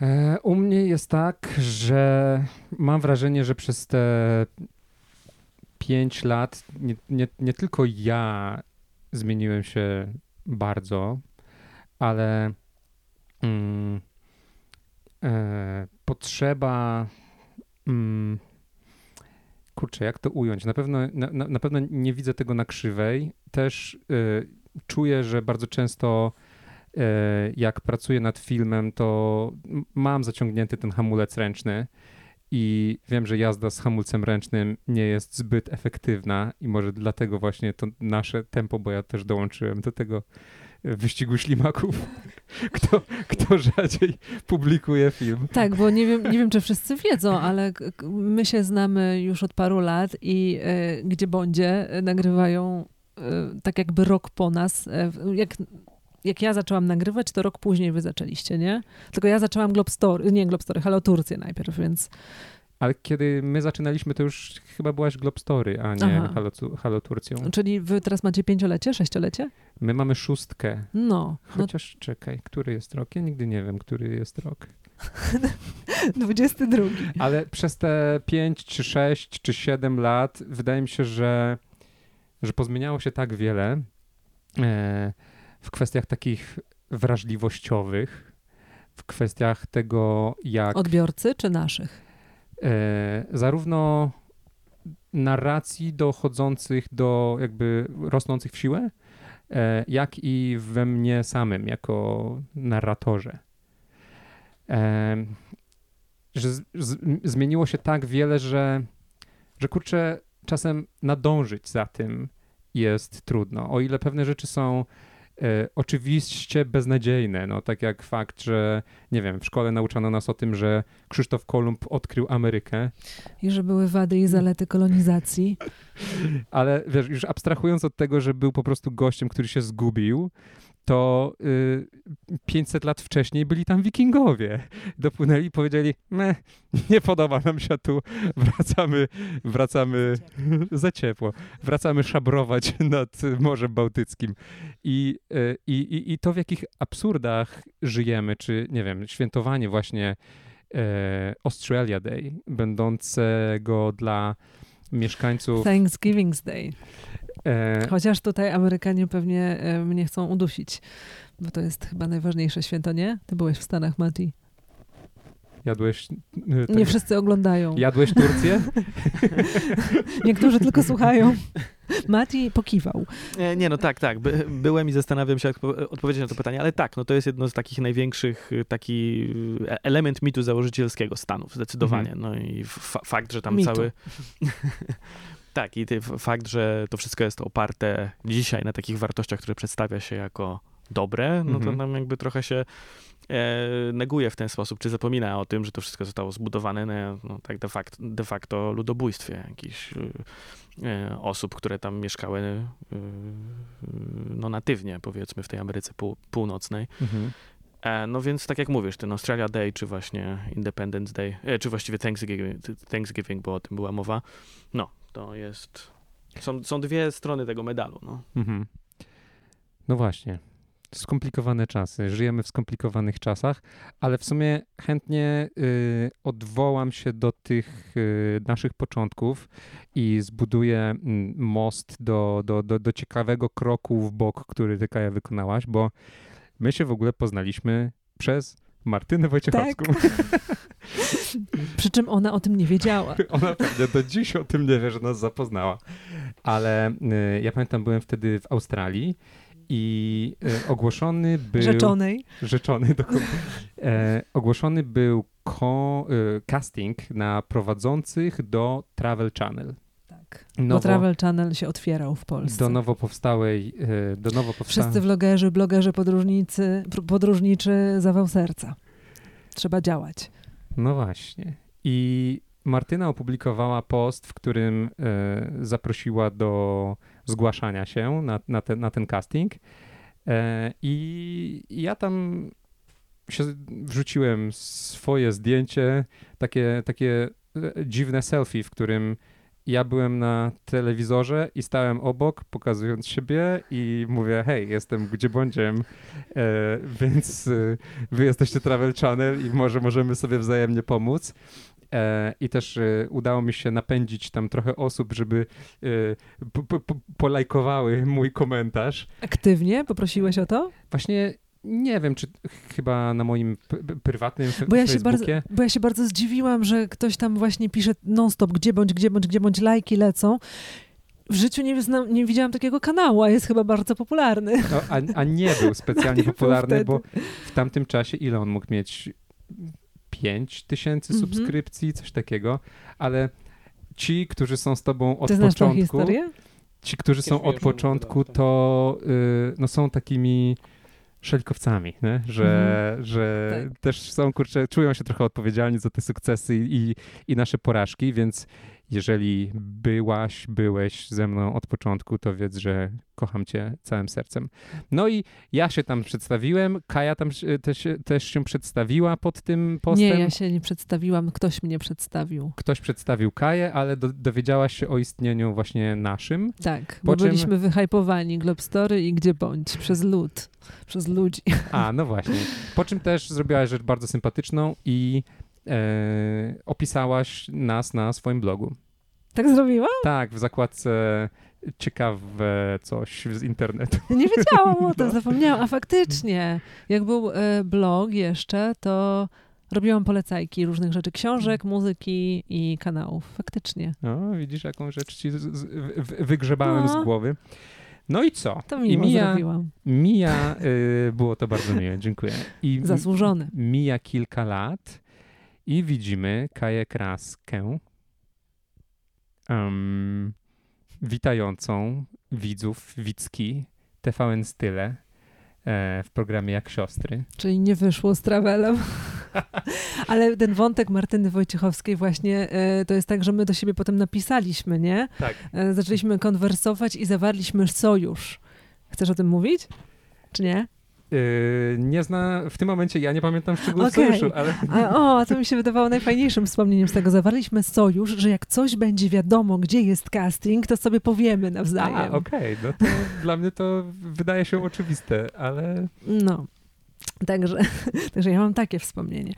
E, U mnie jest tak, że mam wrażenie, że przez te pięć lat nie, nie, nie tylko ja zmieniłem się bardzo, ale mm, e, potrzeba. Mm, kurczę, jak to ująć? Na pewno, na, na, pewno nie widzę tego na krzywej. Też y, czuję, że bardzo często jak pracuję nad filmem, to mam zaciągnięty ten hamulec ręczny i wiem, że jazda z hamulcem ręcznym nie jest zbyt efektywna i może dlatego właśnie to nasze tempo, bo ja też dołączyłem do tego e, wyścigu ślimaków, *laughs* kto, kto rzadziej publikuje film. Tak, bo nie wiem, nie wiem, czy wszyscy wiedzą, ale my się znamy już od paru lat i e, gdzie bądź nagrywają e, tak jakby rok po nas. E, w- jak, jak ja zaczęłam nagrywać, to rok później wy zaczęliście, nie? Tylko ja zaczęłam Globstory, nie Globstory, Halo Turcję najpierw, więc Ale kiedy my zaczynaliśmy, to już chyba byłaś Globstory, a nie Aha. Halo, Halo Turcją. czyli wy teraz macie pięciolecie, sześciolecie? My mamy szóstkę. No, no Chociaż czekaj, który jest rok? Ja nigdy nie wiem, który jest rok. *laughs* 22. Ale przez te 5, czy 6, czy 7 lat wydaje mi się, że, że pozmieniało się tak wiele e, w kwestiach takich wrażliwościowych, w kwestiach tego, jak Odbiorcy czy naszych? e, zarówno narracji dochodzących do jakby rosnących w siłę, e, jak i we mnie samym jako narratorze. E, że z, z, zmieniło się tak wiele, że, że kurczę, czasem nadążyć za tym jest trudno. O ile pewne rzeczy są oczywiście beznadziejne, no tak jak fakt, że nie wiem, w szkole nauczano nas o tym, że Krzysztof Kolumb odkrył Amerykę, I że były wady i zalety kolonizacji. *laughs* ale wiesz, już abstrahując od tego, że był po prostu gościem, który się zgubił, to y, 500 lat wcześniej byli tam wikingowie. *laughs* Dopłynęli i powiedzieli, "Meh, nie podoba nam się tu, wracamy, wracamy za ciepło, *laughs* wracamy szabrować *laughs* nad Morzem Bałtyckim. I, y, i, i, I to w jakich absurdach żyjemy, czy nie wiem, świętowanie właśnie e, Australia Day, będącego dla mieszkańców Thanksgiving's Day. E, Chociaż tutaj Amerykanie pewnie e, mnie chcą udusić, bo to jest chyba najważniejsze święto, nie? Ty byłeś w Stanach, Mati. Jadłeś. y, tak- Nie wszyscy oglądają. Jadłeś Turcję? *laughs* Niektórzy tylko słuchają. Mati pokiwał. Nie, nie, no tak, tak. By, byłem i zastanawiam się, jak po- odpowiedzieć na to pytanie, ale tak, no to jest jedno z takich największych, taki element mitu założycielskiego Stanów, zdecydowanie. Mhm. No i fa- fakt, że tam Mitu. cały... *laughs* tak, i fakt, że to wszystko jest oparte dzisiaj na takich wartościach, które przedstawia się jako dobre, no to Mhm. nam jakby trochę się e, neguje w ten sposób, czy zapomina o tym, że to wszystko zostało zbudowane na no, tak de facto, de facto ludobójstwie jakichś y, e, osób, które tam mieszkały y, no natywnie, powiedzmy, w tej Ameryce pół, Północnej. Mhm. E, no więc tak jak mówisz, ten Australia Day, czy właśnie Independence Day, e, czy właściwie Thanksgiving, Thanksgiving, bo o tym była mowa, no, to jest... Są, są dwie strony tego medalu, no. Mhm. No właśnie. skomplikowane czasy. Żyjemy w skomplikowanych czasach, ale w sumie chętnie y, odwołam się do tych y, naszych początków i zbuduję mm, most do, do, do, do ciekawego kroku w bok, który ty, Kaja, wykonałaś, bo my się w ogóle poznaliśmy przez Martynę Wojciechowską. *laughs* Przy czym ona o tym nie wiedziała. *laughs* Ona pewnie do dziś o tym nie wie, że nas zapoznała. Ale y, ja pamiętam, byłem wtedy w Australii i y, ogłoszony był... Rzeczonej. Rzeczony, *laughs* dokładnie. E, ogłoszony był ko, y, casting na prowadzących do Travel Channel. Tak. Bo Nowo, Travel Channel się otwierał w Polsce. do nowo powstałej, y, do nowo powstałej... Wszyscy vlogerzy, blogerzy, podróżnicy, podróżniczy zawał serca. Trzeba działać. No właśnie. I Martyna opublikowała post, w którym e, zaprosiła do zgłaszania się na, na, ten, na ten casting. E, I ja tam się wrzuciłem swoje zdjęcie, takie, takie e, dziwne selfie, w którym ja byłem na telewizorze i stałem obok, pokazując siebie i mówię, hej, jestem gdzie bądźem, e, więc e, wy jesteście Travel Channel i może możemy sobie wzajemnie pomóc. E, I też e, udało mi się napędzić tam trochę osób, żeby e, po, po, po, polajkowały mój komentarz. Aktywnie poprosiłeś o to? Właśnie nie wiem, czy chyba na moim prywatnym Bo ja, się bardzo, Facebookie. bo ja się bardzo zdziwiłam, że ktoś tam właśnie pisze non-stop, gdzie bądź, gdzie bądź, gdzie bądź, lajki lecą. W życiu nie, znam, nie widziałam takiego kanału, a jest chyba bardzo popularny. No, a, a nie był *laughs* specjalnie Nie był popularny, wtedy. bo w tamtym czasie ile on mógł mieć? 5 tysięcy Mhm. subskrypcji, coś takiego, ale ci, którzy są z tobą od Ty znasz tą początku, historię? ci, którzy są od początku, to y, no, są takimi szelikowcami, nie? że, Mhm. że Tak. też są, kurczę, czują się trochę odpowiedzialni za te sukcesy i, i nasze porażki, więc jeżeli byłaś, byłeś ze mną od początku, to wiedz, że kocham cię całym sercem. No i ja się tam przedstawiłem, Kaja tam też, też się przedstawiła pod tym postem. Nie, ja się nie przedstawiłam, ktoś mnie przedstawił. Ktoś przedstawił Kaję, ale do, dowiedziałaś się o istnieniu właśnie naszym. Tak, Po bo czym- byliśmy wyhypowani Globstory i gdzie bądź, przez lud, przez ludzi. A, no właśnie. Po czym też zrobiłaś rzecz bardzo sympatyczną i e, opisałaś nas na swoim blogu. Tak zrobiłam? Tak, w zakładce ciekawe coś z internetu. Nie wiedziałam o tym, *laughs* No. zapomniałam. A faktycznie, jak był e, blog jeszcze, to robiłam polecajki różnych rzeczy, książek, muzyki i kanałów. Faktycznie. No, widzisz, jaką rzecz ci z, z, w- wygrzebałem No. z głowy. No i co? To I miło mija, zrobiłam. mija y, było to bardzo miłe, dziękuję. I Zasłużone. mija kilka lat i widzimy Kaję Kraskę em, witającą widzów Wicki TVN Style e, w programie Jak Siostry. Czyli nie wyszło z Travelem. *laughs* Ale ten wątek Martyny Wojciechowskiej właśnie, e, to jest tak, że my do siebie potem napisaliśmy, nie? Tak. E, Zaczęliśmy konwersować i zawarliśmy sojusz. Chcesz o tym mówić? Czy nie? Y, nie zna, w tym momencie ja nie pamiętam szczegółów Okej. sojuszu, ale A, o, to mi się wydawało najfajniejszym wspomnieniem z tego. Zawarliśmy sojusz, że jak coś będzie wiadomo, gdzie jest casting, to sobie powiemy nawzajem. Okej, no to dla mnie to wydaje się oczywiste, ale No. Także, *laughs* także ja mam takie wspomnienie.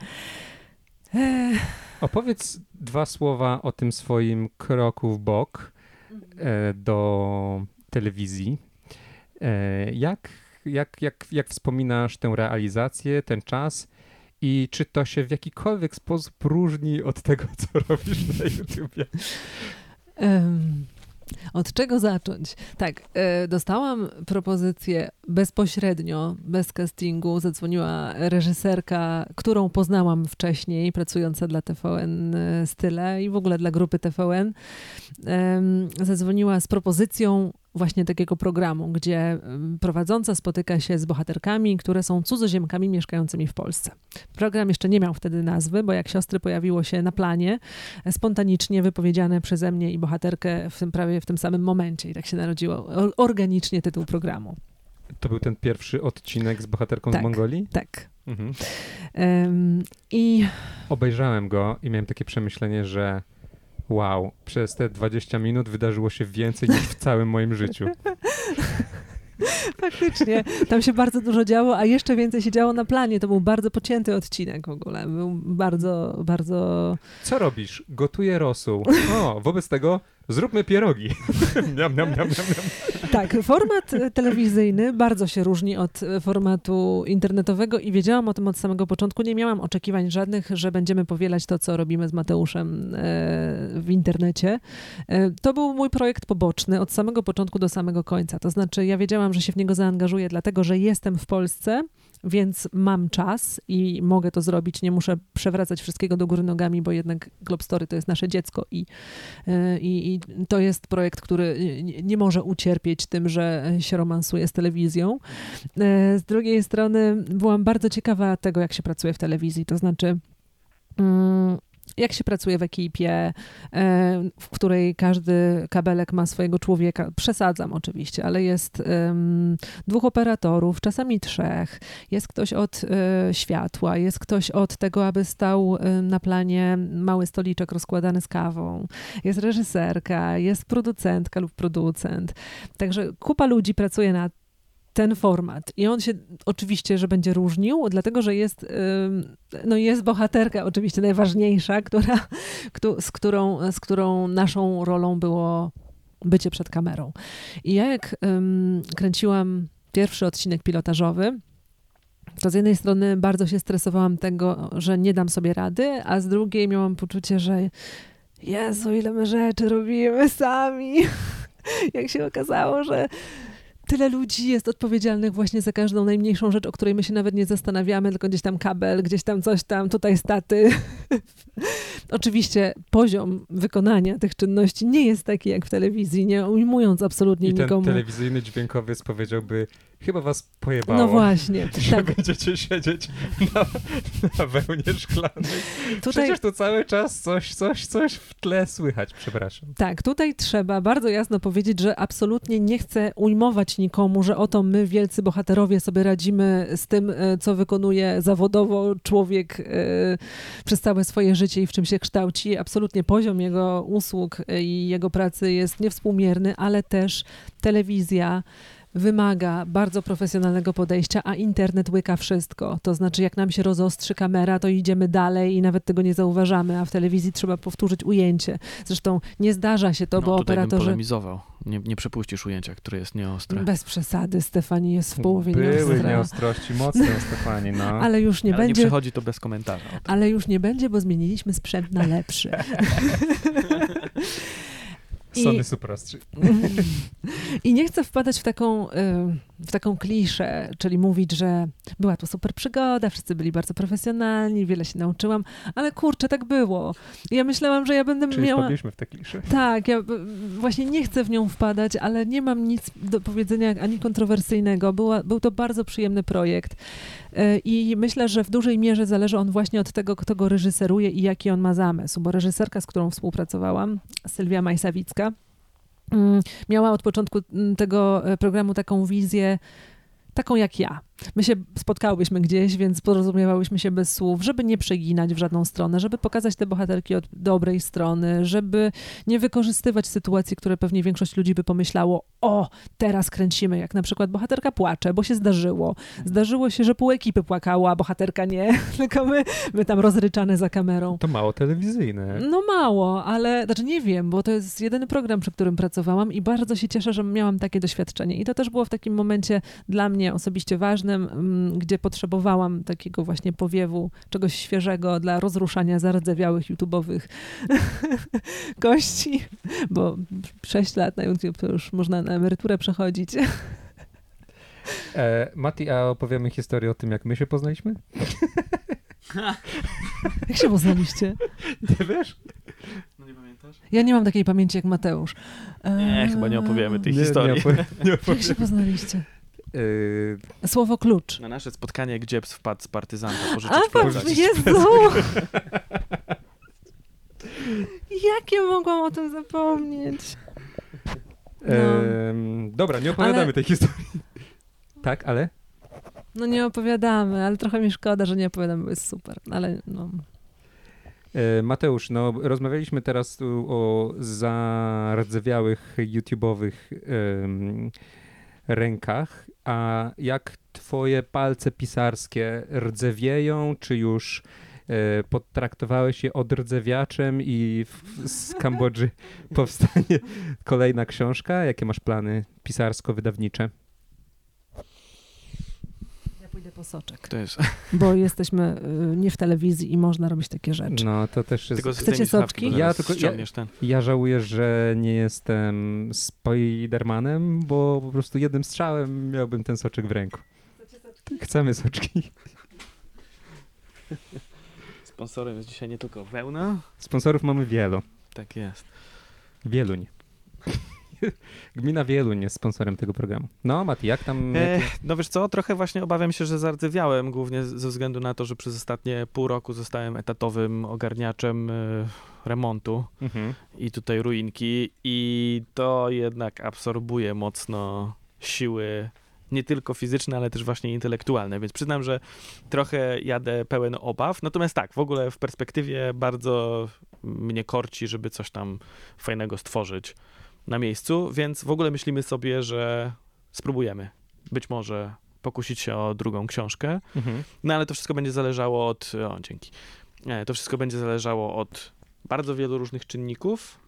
Ech, opowiedz dwa słowa o tym swoim kroku w bok e, do telewizji. E, jak, jak, jak, jak wspominasz tę realizację, ten czas i czy to się w jakikolwiek sposób różni od tego, co *laughs* robisz na YouTubie? Em, Od czego zacząć? Tak, e, dostałam propozycję bezpośrednio, bez castingu. Zadzwoniła reżyserka, którą poznałam wcześniej, pracująca dla TVN e, Style i w ogóle dla grupy TVN. Zadzwoniła z propozycją właśnie takiego programu, gdzie prowadząca spotyka się z bohaterkami, które są cudzoziemkami mieszkającymi w Polsce. Program jeszcze nie miał wtedy nazwy, bo jak siostry pojawiło się na planie, spontanicznie wypowiedziane przeze mnie i bohaterkę w tym prawie w tym samym momencie. I tak się narodziło organicznie tytuł programu. To był ten pierwszy odcinek z bohaterką Tak. z Mongolii? Tak. Mhm. Em, I Obejrzałem go i miałem takie przemyślenie, że wow, przez te 20 minut wydarzyło się więcej niż w całym moim życiu. *laughs* Faktycznie, tam się bardzo dużo działo, a jeszcze więcej się działo na planie. To był bardzo pocięty odcinek w ogóle. Był bardzo, bardzo... Co robisz? Gotuję rosół. O, wobec tego zróbmy pierogi. *laughs* niam, niam, niam. Tak, format e, telewizyjny bardzo się różni od e, formatu internetowego i wiedziałam o tym od samego początku. Nie miałam oczekiwań żadnych, że będziemy powielać to, co robimy z Mateuszem e, w internecie. To był mój projekt poboczny od samego początku do samego końca. To znaczy, ja wiedziałam, że się w niego zaangażuję, dlatego że jestem w Polsce. Więc mam czas i mogę to zrobić. Nie muszę przewracać wszystkiego do góry nogami, bo jednak Globstory to jest nasze dziecko i, e, i, i to jest projekt, który nie, może ucierpieć tym, że się romansuje z telewizją. E, Z drugiej strony byłam bardzo ciekawa tego, jak się pracuje w telewizji. To znaczy. Jak się pracuje w ekipie, e, w której każdy kabelek ma swojego człowieka. Przesadzam oczywiście, ale jest dwóch operatorów, czasami trzech. Jest ktoś od e, światła, jest ktoś od tego, aby stał e, na planie mały stoliczek rozkładany z kawą. Jest reżyserka, jest producentka lub producent. Także kupa ludzi pracuje na ten format. I on się oczywiście, że będzie różnił, dlatego że jest, no jest bohaterka oczywiście najważniejsza, która, któ- z, którą, z którą naszą rolą było bycie przed kamerą. I ja jak kręciłam pierwszy odcinek pilotażowy, to z jednej strony bardzo się stresowałam tego, że nie dam sobie rady, a z drugiej miałam poczucie, że Jezu, ile my rzeczy robimy sami. *laughs* Jak się okazało, że tyle ludzi jest odpowiedzialnych właśnie za każdą najmniejszą rzecz, o której my się nawet nie zastanawiamy, tylko gdzieś tam kabel, gdzieś tam coś tam, tutaj staty. *laughs* Oczywiście poziom wykonania tych czynności nie jest taki jak w telewizji, nie ujmując absolutnie I ten nikomu. telewizyjny dźwiękowiec powiedziałby, chyba was pojebało. No właśnie, *laughs* Że tak. będziecie siedzieć na, na wełnie szklanej. Tutaj, Przecież tu cały czas coś, coś, coś w tle słychać, przepraszam. tak, tutaj trzeba bardzo jasno powiedzieć, że absolutnie nie chcę ujmować nikomu, że oto my, wielcy bohaterowie, sobie radzimy z tym, e, co wykonuje zawodowo człowiek e, przez całe swoje życie i w czym się kształci. Absolutnie poziom jego usług i jego pracy jest niewspółmierny, ale też telewizja wymaga bardzo profesjonalnego podejścia, a internet łyka wszystko. To znaczy, jak nam się rozostrzy kamera, to idziemy dalej i nawet tego nie zauważamy, a w telewizji trzeba powtórzyć ujęcie. Zresztą nie zdarza się to, no, bo tutaj bym operatorzy... polemizował. Nie, nie przepuścisz ujęcia, które jest nieostre. Bez przesady, Stefani jest w połowie Były nieostra. nieostrości mocne, *laughs* Stefanie, no. Ale już nie Ale nie będzie, przechodzi to bez komentarza. ale już nie będzie, bo zmieniliśmy sprzęt na lepszy. *laughs* i- Sony Supra 3. *laughs* I nie chcę wpadać w taką, y, w taką kliszę, czyli mówić, że była to super przygoda, wszyscy byli bardzo profesjonalni, wiele się nauczyłam, ale kurczę, tak było. Ja myślałam, że ja będę Czyli miała... wpadliśmy w te klisze. Tak, ja właśnie nie chcę w nią wpadać, ale nie mam nic do powiedzenia ani kontrowersyjnego. Była, był to bardzo przyjemny projekt Y, i myślę, że w dużej mierze zależy on właśnie od tego, kto go reżyseruje i jaki on ma zamysł, bo reżyserka, z którą współpracowałam, Sylwia Majsawicka, miała od początku mm, tego e, programu taką wizję, taką jak ja. My się spotkałyśmy gdzieś, więc porozumiewałyśmy się bez słów, żeby nie przeginać w żadną stronę, żeby pokazać te bohaterki od dobrej strony, żeby nie wykorzystywać sytuacji, które pewnie większość ludzi by pomyślało, o, teraz kręcimy, jak na przykład bohaterka płacze, bo się zdarzyło. Zdarzyło się, że pół ekipy płakało, a bohaterka nie, *laughs* tylko my, my tam rozryczane za kamerą. To mało telewizyjne. No mało, ale znaczy nie wiem, bo to jest jedyny program, przy którym pracowałam i bardzo się cieszę, że miałam takie doświadczenie. I to też było w takim momencie dla mnie osobiście ważnym, mm, gdzie potrzebowałam takiego właśnie powiewu, czegoś świeżego dla rozruszania zardzewiałych YouTube'owych *laughs* kości, bo 6 lat na YouTube to już można na emeryturę przechodzić. E, Mati, a opowiemy historię o tym, jak my się poznaliśmy? *laughs* Jak się poznaliście? Nie wiesz? No nie pamiętasz? Ja nie mam takiej pamięci jak Mateusz. Nie, chyba nie opowiemy tej Nie, historii. Nie, opowie, nie Jak się poznaliście? E, Słowo klucz. Na nasze spotkanie Gdziebs wpadł z partyzanta A, pożyczyć pan, plecak. Jezu! *laughs* Jak ja mogłam o tym zapomnieć? No. em, dobra, nie opowiadamy Ale- tej historii. Tak, ale? No nie opowiadamy, ale trochę mi szkoda, że nie opowiadamy, bo jest super. Ale no. E, Mateusz, no rozmawialiśmy teraz tu o zardzewiałych YouTube'owych em, rękach, a jak twoje palce pisarskie rdzewieją, czy już e, potraktowałeś je odrdzewiaczem i w, z *laughs* Kambodży powstanie kolejna książka? Jakie masz plany pisarsko-wydawnicze? Po soczek, To jest... bo jesteśmy y, nie w telewizji i można robić takie rzeczy. No, to też jest... Tylko Chcecie soczki? Ja tylko- ja-. Ja żałuję, że nie jestem Spidermanem, bo po prostu jednym strzałem miałbym ten soczek w ręku. Chcemy soczki. Sponsorem jest dzisiaj nie tylko wełna. Sponsorów mamy wielu. Tak jest. Wieluń. *laughs* Gmina Wieluń jest sponsorem tego programu. No, Mati, jak tam... E, no wiesz co, trochę właśnie obawiam się, że zardzewiałem, głównie ze względu na to, że przez ostatnie pół roku zostałem etatowym ogarniaczem e, remontu Mhm. i tutaj ruinki i to jednak absorbuje mocno siły nie tylko fizyczne, ale też właśnie intelektualne, więc przyznam, że trochę jadę pełen obaw, natomiast tak, w ogóle w perspektywie bardzo mnie korci, żeby coś tam fajnego stworzyć na miejscu, więc w ogóle myślimy sobie, że spróbujemy. Być może pokusić się o drugą książkę, Mhm. no ale to wszystko będzie zależało od. O, dzięki. Nie, to wszystko będzie zależało od bardzo wielu różnych czynników.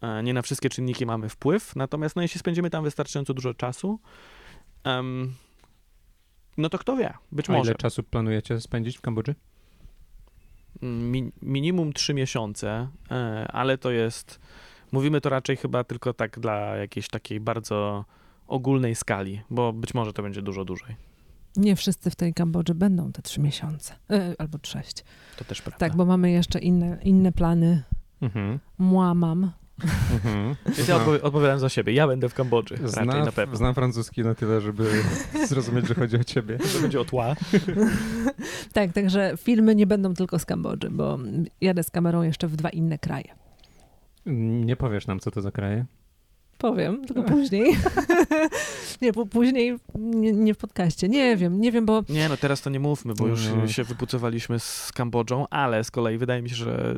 E, Nie na wszystkie czynniki mamy wpływ, natomiast no, jeśli spędzimy tam wystarczająco dużo czasu, em, no to kto wie, być A może. ile czasu planujecie spędzić w Kambodży? Mi, minimum trzy miesiące, e, ale to jest. Mówimy to raczej chyba tylko tak dla jakiejś takiej bardzo ogólnej skali, bo być może to będzie dużo dłużej. Nie wszyscy w tej Kambodży będą te trzy miesiące, y, albo sześć. To też prawda. Tak, bo mamy jeszcze inne, inne plany. Mhm. Mła mam. Mhm. Więc ja odpowi- odpowiadam za siebie. Ja będę w Kambodży. Znam, na pewno. znam francuski na tyle, żeby *laughs* zrozumieć, że chodzi o ciebie. *laughs* To będzie o tła. Tak, także filmy nie będą tylko z Kambodży, bo jadę z kamerą jeszcze w dwa inne kraje. Nie powiesz nam, co to za kraje? Powiem, tylko później. *laughs* nie, po, później nie, nie w podcaście. Nie wiem, nie wiem, bo Nie, no teraz to nie mówmy, bo już No. się wypucowaliśmy z Kambodżą, ale z kolei wydaje mi się, że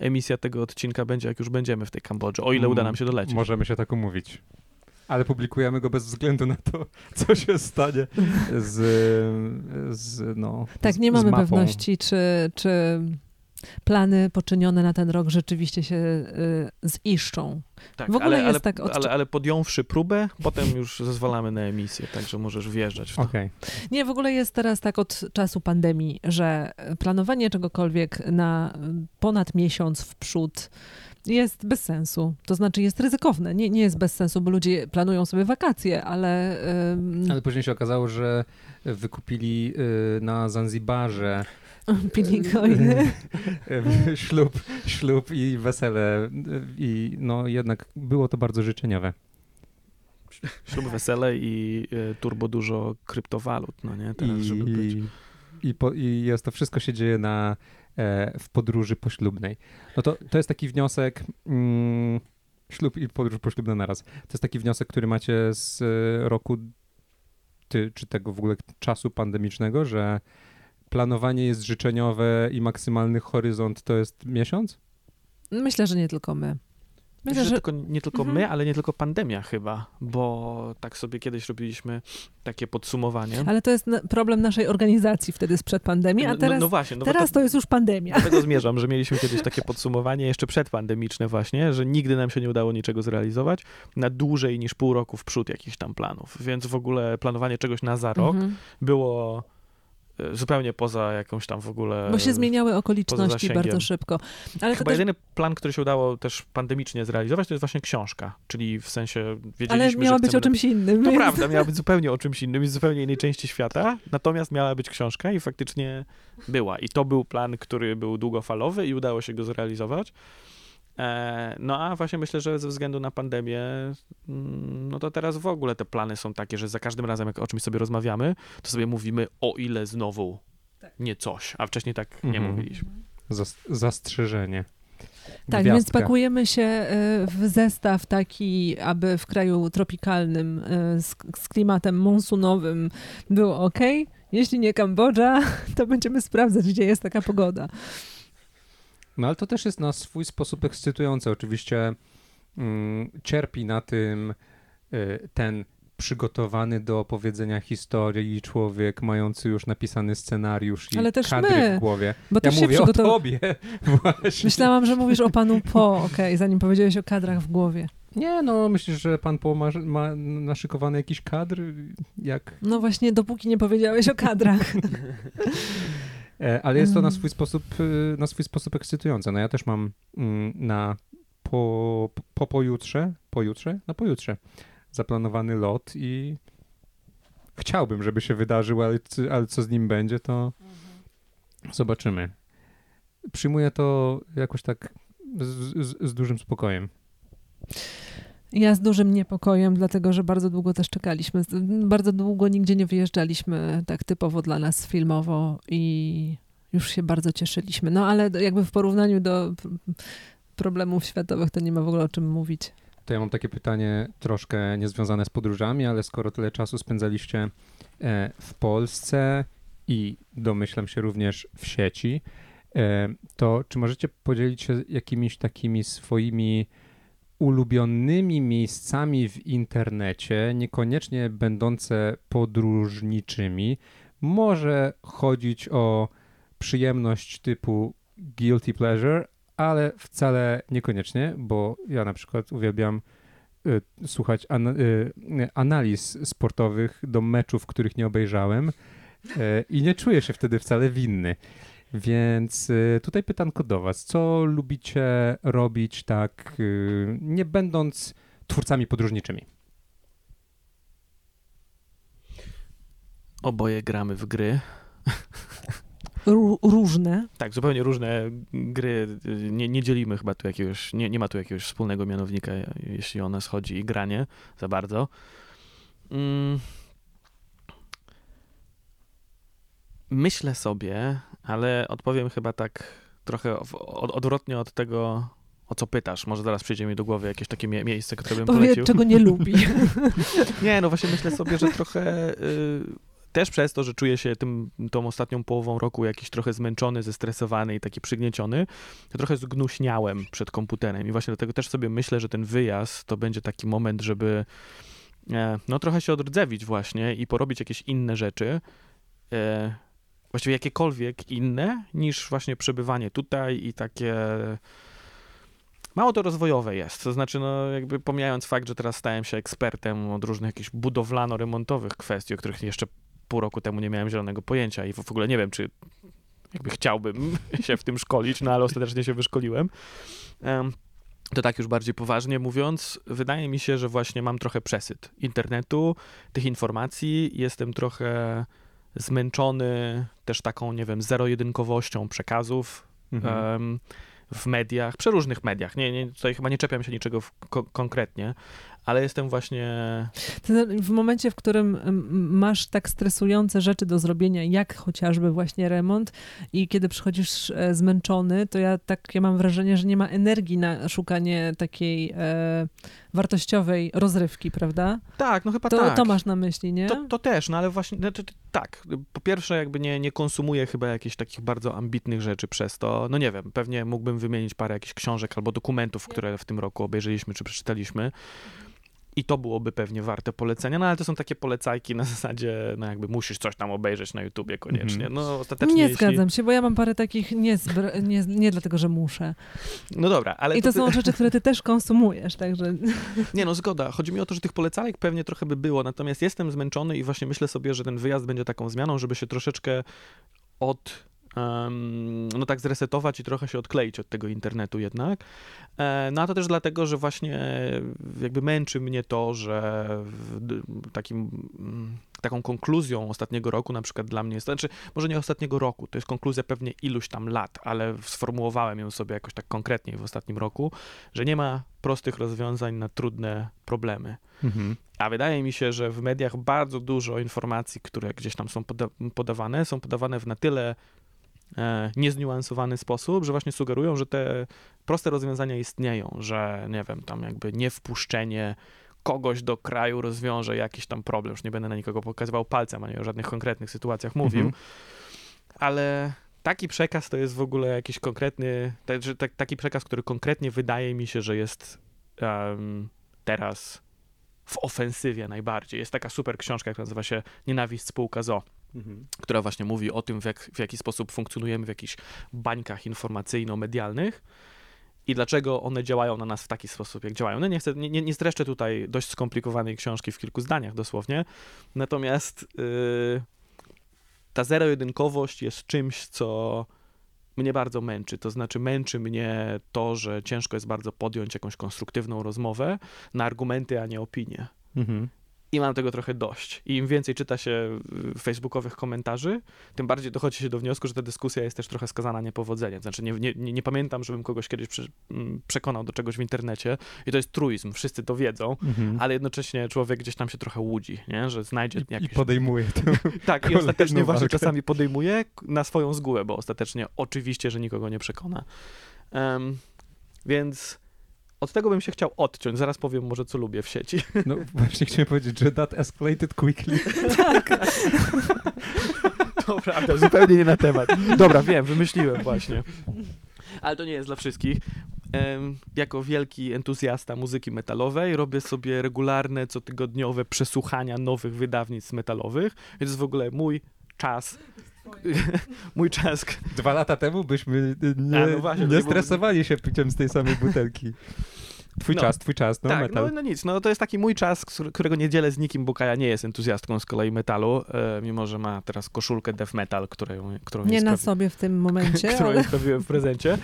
y, emisja tego odcinka będzie, jak już będziemy w tej Kambodży, o ile uda nam się dolecieć. Możemy się tak umówić. Ale publikujemy go bez względu na to, *laughs* co się stanie z, z no, tak, nie z mamy mapą. pewności, czy, czy plany poczynione na ten rok rzeczywiście się y, ziszczą. Tak, w ogóle ale, jest ale, tak odczu- ale, ale podjąwszy próbę, potem już zezwalamy na emisję, także możesz wjeżdżać w to. Okej. Nie, w ogóle jest teraz tak od czasu pandemii, że planowanie czegokolwiek na ponad miesiąc w przód jest bez sensu. To znaczy jest ryzykowne. Nie, nie jest bez sensu, bo ludzie planują sobie wakacje, ale... ym, Ale później się okazało, że wykupili y, na Zanzibarze Pili coiny. y, ślub, ślub i wesele i no jednak było to bardzo życzeniowe. Ślub, wesele i y, turbo dużo kryptowalut, no nie? Teraz, I, żeby być. i, po, I jest to wszystko się dzieje na, e, w podróży poślubnej. No to, to jest taki wniosek, mm, ślub i podróż poślubna naraz. To jest taki wniosek, który macie z e, roku, ty, czy tego w ogóle czasu pandemicznego, że planowanie jest życzeniowe i maksymalny horyzont to jest miesiąc? Myślę, że nie tylko my. Myślę, że że tylko, nie tylko Mhm. my, ale nie tylko pandemia chyba, bo tak sobie kiedyś robiliśmy takie podsumowanie. ale to jest problem naszej organizacji wtedy sprzed pandemii, a teraz, no, no właśnie, no teraz to jest już pandemia. Do tego zmierzam, że mieliśmy kiedyś takie podsumowanie jeszcze przedpandemiczne właśnie, że nigdy nam się nie udało niczego zrealizować na dłużej niż pół roku w przód jakichś tam planów. Więc w ogóle planowanie czegoś na za rok Mhm. było zupełnie poza jakąś tam w ogóle... Bo się zmieniały okoliczności bardzo szybko. Ale to Chyba też, jedyny plan, który się udało też pandemicznie zrealizować, to jest właśnie książka, czyli w sensie wiedzieliśmy, ale miała być chcemy o czymś innym. To więc- prawda, miała być zupełnie o czymś innym, z zupełnie innej części świata, natomiast miała być książka i faktycznie była. I to był plan, który był długofalowy i udało się go zrealizować. E, no a właśnie myślę, że ze względu na pandemię, mm, no to teraz w ogóle te plany są takie, że za każdym razem, jak o czymś sobie rozmawiamy, to sobie mówimy, o ile znowu nie coś, a wcześniej tak nie Mhm. mówiliśmy. Zas- zastrzeżenie. Tak, Gwiazdka. więc pakujemy się y, w zestaw taki, aby w kraju tropikalnym y, z, z klimatem monsunowym było ok. Jeśli nie Kambodża, *laughs* to będziemy sprawdzać, gdzie jest taka pogoda. No ale to też jest na swój sposób ekscytujące. Oczywiście mm, cierpi na tym y, ten przygotowany do opowiedzenia historii człowiek mający już napisany scenariusz i Ale też kadry my, w głowie. Bo Ja też się mówię o przygotow... tobie *laughs* właśnie. Myślałam, że mówisz o panu po, okej, zanim powiedziałeś o kadrach w głowie. Nie, no myślisz, że pan Po ma, ma naszykowany jakiś kadr? Jak? No właśnie, dopóki nie powiedziałeś o kadrach. *laughs* E, ale jest to na Mm. swój sposób, y, na swój sposób ekscytujące. No ja też mam mm, na po, po pojutrze, pojutrze? Na pojutrze zaplanowany lot i chciałbym, żeby się wydarzył, ale, ale co z nim będzie, to zobaczymy. Przyjmuję to jakoś tak z, z, z dużym spokojem. Ja z dużym niepokojem, dlatego że bardzo długo też czekaliśmy. Bardzo długo nigdzie nie wyjeżdżaliśmy tak typowo dla nas filmowo i już się bardzo cieszyliśmy. No ale jakby w porównaniu do problemów światowych to nie ma w ogóle o czym mówić. To ja mam takie pytanie troszkę niezwiązane z podróżami, ale skoro tyle czasu spędzaliście e, w Polsce i domyślam się również w sieci, e, to czy możecie podzielić się jakimiś takimi swoimi ulubionymi miejscami w internecie, niekoniecznie będące podróżniczymi? Może chodzić o przyjemność typu guilty pleasure, ale wcale niekoniecznie, bo ja na przykład uwielbiam y, słuchać ana- y, analiz sportowych do meczów, których nie obejrzałem y, i nie czuję się wtedy wcale winny. Więc y, tutaj pytanko do was. Co lubicie robić tak, y, nie będąc twórcami podróżniczymi? Oboje gramy w gry. Ró- różne. Tak, zupełnie różne gry. Nie, nie dzielimy chyba tu jakiegoś, nie, nie ma tu jakiegoś wspólnego mianownika, jeśli o nas chodzi i granie za bardzo. Mm. Myślę sobie, ale odpowiem chyba tak trochę odwrotnie od tego, o co pytasz. Może zaraz przyjdzie mi do głowy jakieś takie mie- miejsce, które bym Powie, polecił. czego nie lubi. *laughs* Nie, no właśnie myślę sobie, że trochę y, też przez to, że czuję się tym, tą ostatnią połową roku jakiś trochę zmęczony, zestresowany i taki przygnieciony, to trochę zgnuśniałem przed komputerem i właśnie dlatego też sobie myślę, że ten wyjazd to będzie taki moment, żeby e, no trochę się odrdzewić właśnie i porobić jakieś inne rzeczy, e, właściwie jakiekolwiek inne niż właśnie przebywanie tutaj i takie mało to rozwojowe jest. To znaczy, no jakby pomijając fakt, że teraz stałem się ekspertem od różnych jakichś budowlano-remontowych kwestii, o których jeszcze pół roku temu nie miałem zielonego pojęcia i w ogóle nie wiem, czy jakby chciałbym *laughs* się w tym szkolić, no ale ostatecznie się wyszkoliłem. Em, to tak już bardziej poważnie mówiąc, wydaje mi się, że właśnie mam trochę przesyt internetu, tych informacji, jestem trochę zmęczony też taką, nie wiem, zero-jedynkowością przekazów, Mhm. w mediach, przeróżnych mediach. Nie, nie, tutaj chyba nie czepiam się niczego ko- konkretnie, ale jestem właśnie. To W momencie, w którym masz tak stresujące rzeczy do zrobienia, jak chociażby właśnie remont i kiedy przychodzisz e, zmęczony, to ja tak ja mam wrażenie, że nie ma energii na szukanie takiej e, wartościowej rozrywki, prawda? Tak, no chyba To, tak. to masz na myśli, nie? To, to też, no ale właśnie, znaczy, t- tak, po pierwsze jakby nie, nie konsumuję chyba jakichś takich bardzo ambitnych rzeczy przez to, no nie wiem, pewnie mógłbym wymienić parę jakichś książek albo dokumentów, które w tym roku obejrzeliśmy czy przeczytaliśmy i to byłoby pewnie warte polecenia, no ale to są takie polecajki na zasadzie, no jakby musisz coś tam obejrzeć na YouTubie koniecznie, Mhm. no ostatecznie nie jeśli... zgadzam się, bo ja mam parę takich nie, zbr- nie, nie dlatego, że muszę. No dobra, ale I to ty- są rzeczy, które ty też konsumujesz, także *laughs* Nie no, zgoda. Chodzi mi o to, że tych polecajek pewnie trochę by było, natomiast jestem zmęczony i właśnie myślę sobie, że ten wyjazd będzie taką zmianą, żeby się troszeczkę od... no tak zresetować i trochę się odkleić od tego internetu jednak. E, no a to też dlatego, że właśnie jakby męczy mnie to, że takim, mm, taką konkluzją ostatniego roku na przykład dla mnie jest, znaczy może nie ostatniego roku, to jest konkluzja pewnie iluś tam lat, ale sformułowałem ją sobie jakoś tak konkretniej w ostatnim roku, że nie ma prostych rozwiązań na trudne problemy. Mhm. A wydaje mi się, że w mediach bardzo dużo informacji, które gdzieś tam są poda podawane, są podawane w na tyle niezniuansowany sposób, że właśnie sugerują, że te proste rozwiązania istnieją, że nie wiem, tam jakby niewpuszczenie kogoś do kraju rozwiąże jakiś tam problem. Już nie będę na nikogo pokazywał palcem, ani o żadnych konkretnych sytuacjach mówił, Mhm. ale taki przekaz to jest w ogóle jakiś konkretny, tak, tak, taki przekaz, który konkretnie wydaje mi się, że jest em, teraz w ofensywie najbardziej. Jest taka super książka, która nazywa się Nienawiść spółka ZO, która właśnie mówi o tym, w, jak, w jaki sposób funkcjonujemy w jakichś bańkach informacyjno-medialnych i dlaczego one działają na nas w taki sposób, jak działają. No nie chcę, nie, nie nie streszczę tutaj dość skomplikowanej książki w kilku zdaniach dosłownie, natomiast yy, ta zero-jedynkowość jest czymś, co mnie bardzo męczy. To znaczy męczy mnie to, że ciężko jest bardzo podjąć jakąś konstruktywną rozmowę na argumenty, a nie opinie. Mhm. I mam tego trochę dość. I im więcej czyta się y, facebookowych komentarzy, tym bardziej dochodzi się do wniosku, że ta dyskusja jest też trochę skazana niepowodzeniem. Znaczy, nie, nie, nie pamiętam, żebym kogoś kiedyś mm, przekonał do czegoś w internecie. I to jest truizm, wszyscy to wiedzą, Mhm. ale jednocześnie człowiek gdzieś tam się trochę łudzi, nie? że znajdzie I, I jakieś... podejmuje to. *laughs* Tak, i ostatecznie właśnie walkę. czasami podejmuje na swoją zgubę, bo ostatecznie oczywiście, że nikogo nie przekona. Em, więc od tego bym się chciał odciąć. Zaraz powiem może, co lubię w sieci. *laughs* No właśnie chciałem powiedzieć, że that escalated quickly. *laughs* Tak. To prawda, zupełnie nie na temat. Dobra, wiem, wymyśliłem właśnie. Ale to nie jest dla wszystkich. Jako wielki entuzjasta muzyki metalowej robię sobie regularne, cotygodniowe przesłuchania nowych wydawnictw metalowych. To jest w ogóle mój czas. *laughs* mój czas. Dwa lata temu byśmy y, nie, A, no właśnie, nie stresowali się piciem z tej samej butelki. Twój No. czas, twój czas, no tak, metal. no, no nic, no to jest taki mój czas, któr- którego nie dzielę z nikim, bo Kaja nie jest entuzjastką z kolei metalu, e, mimo że ma teraz koszulkę death metal, którą, którą Nie na sprawi- sobie w tym momencie, *laughs* którą ale sprawiłem w prezencie.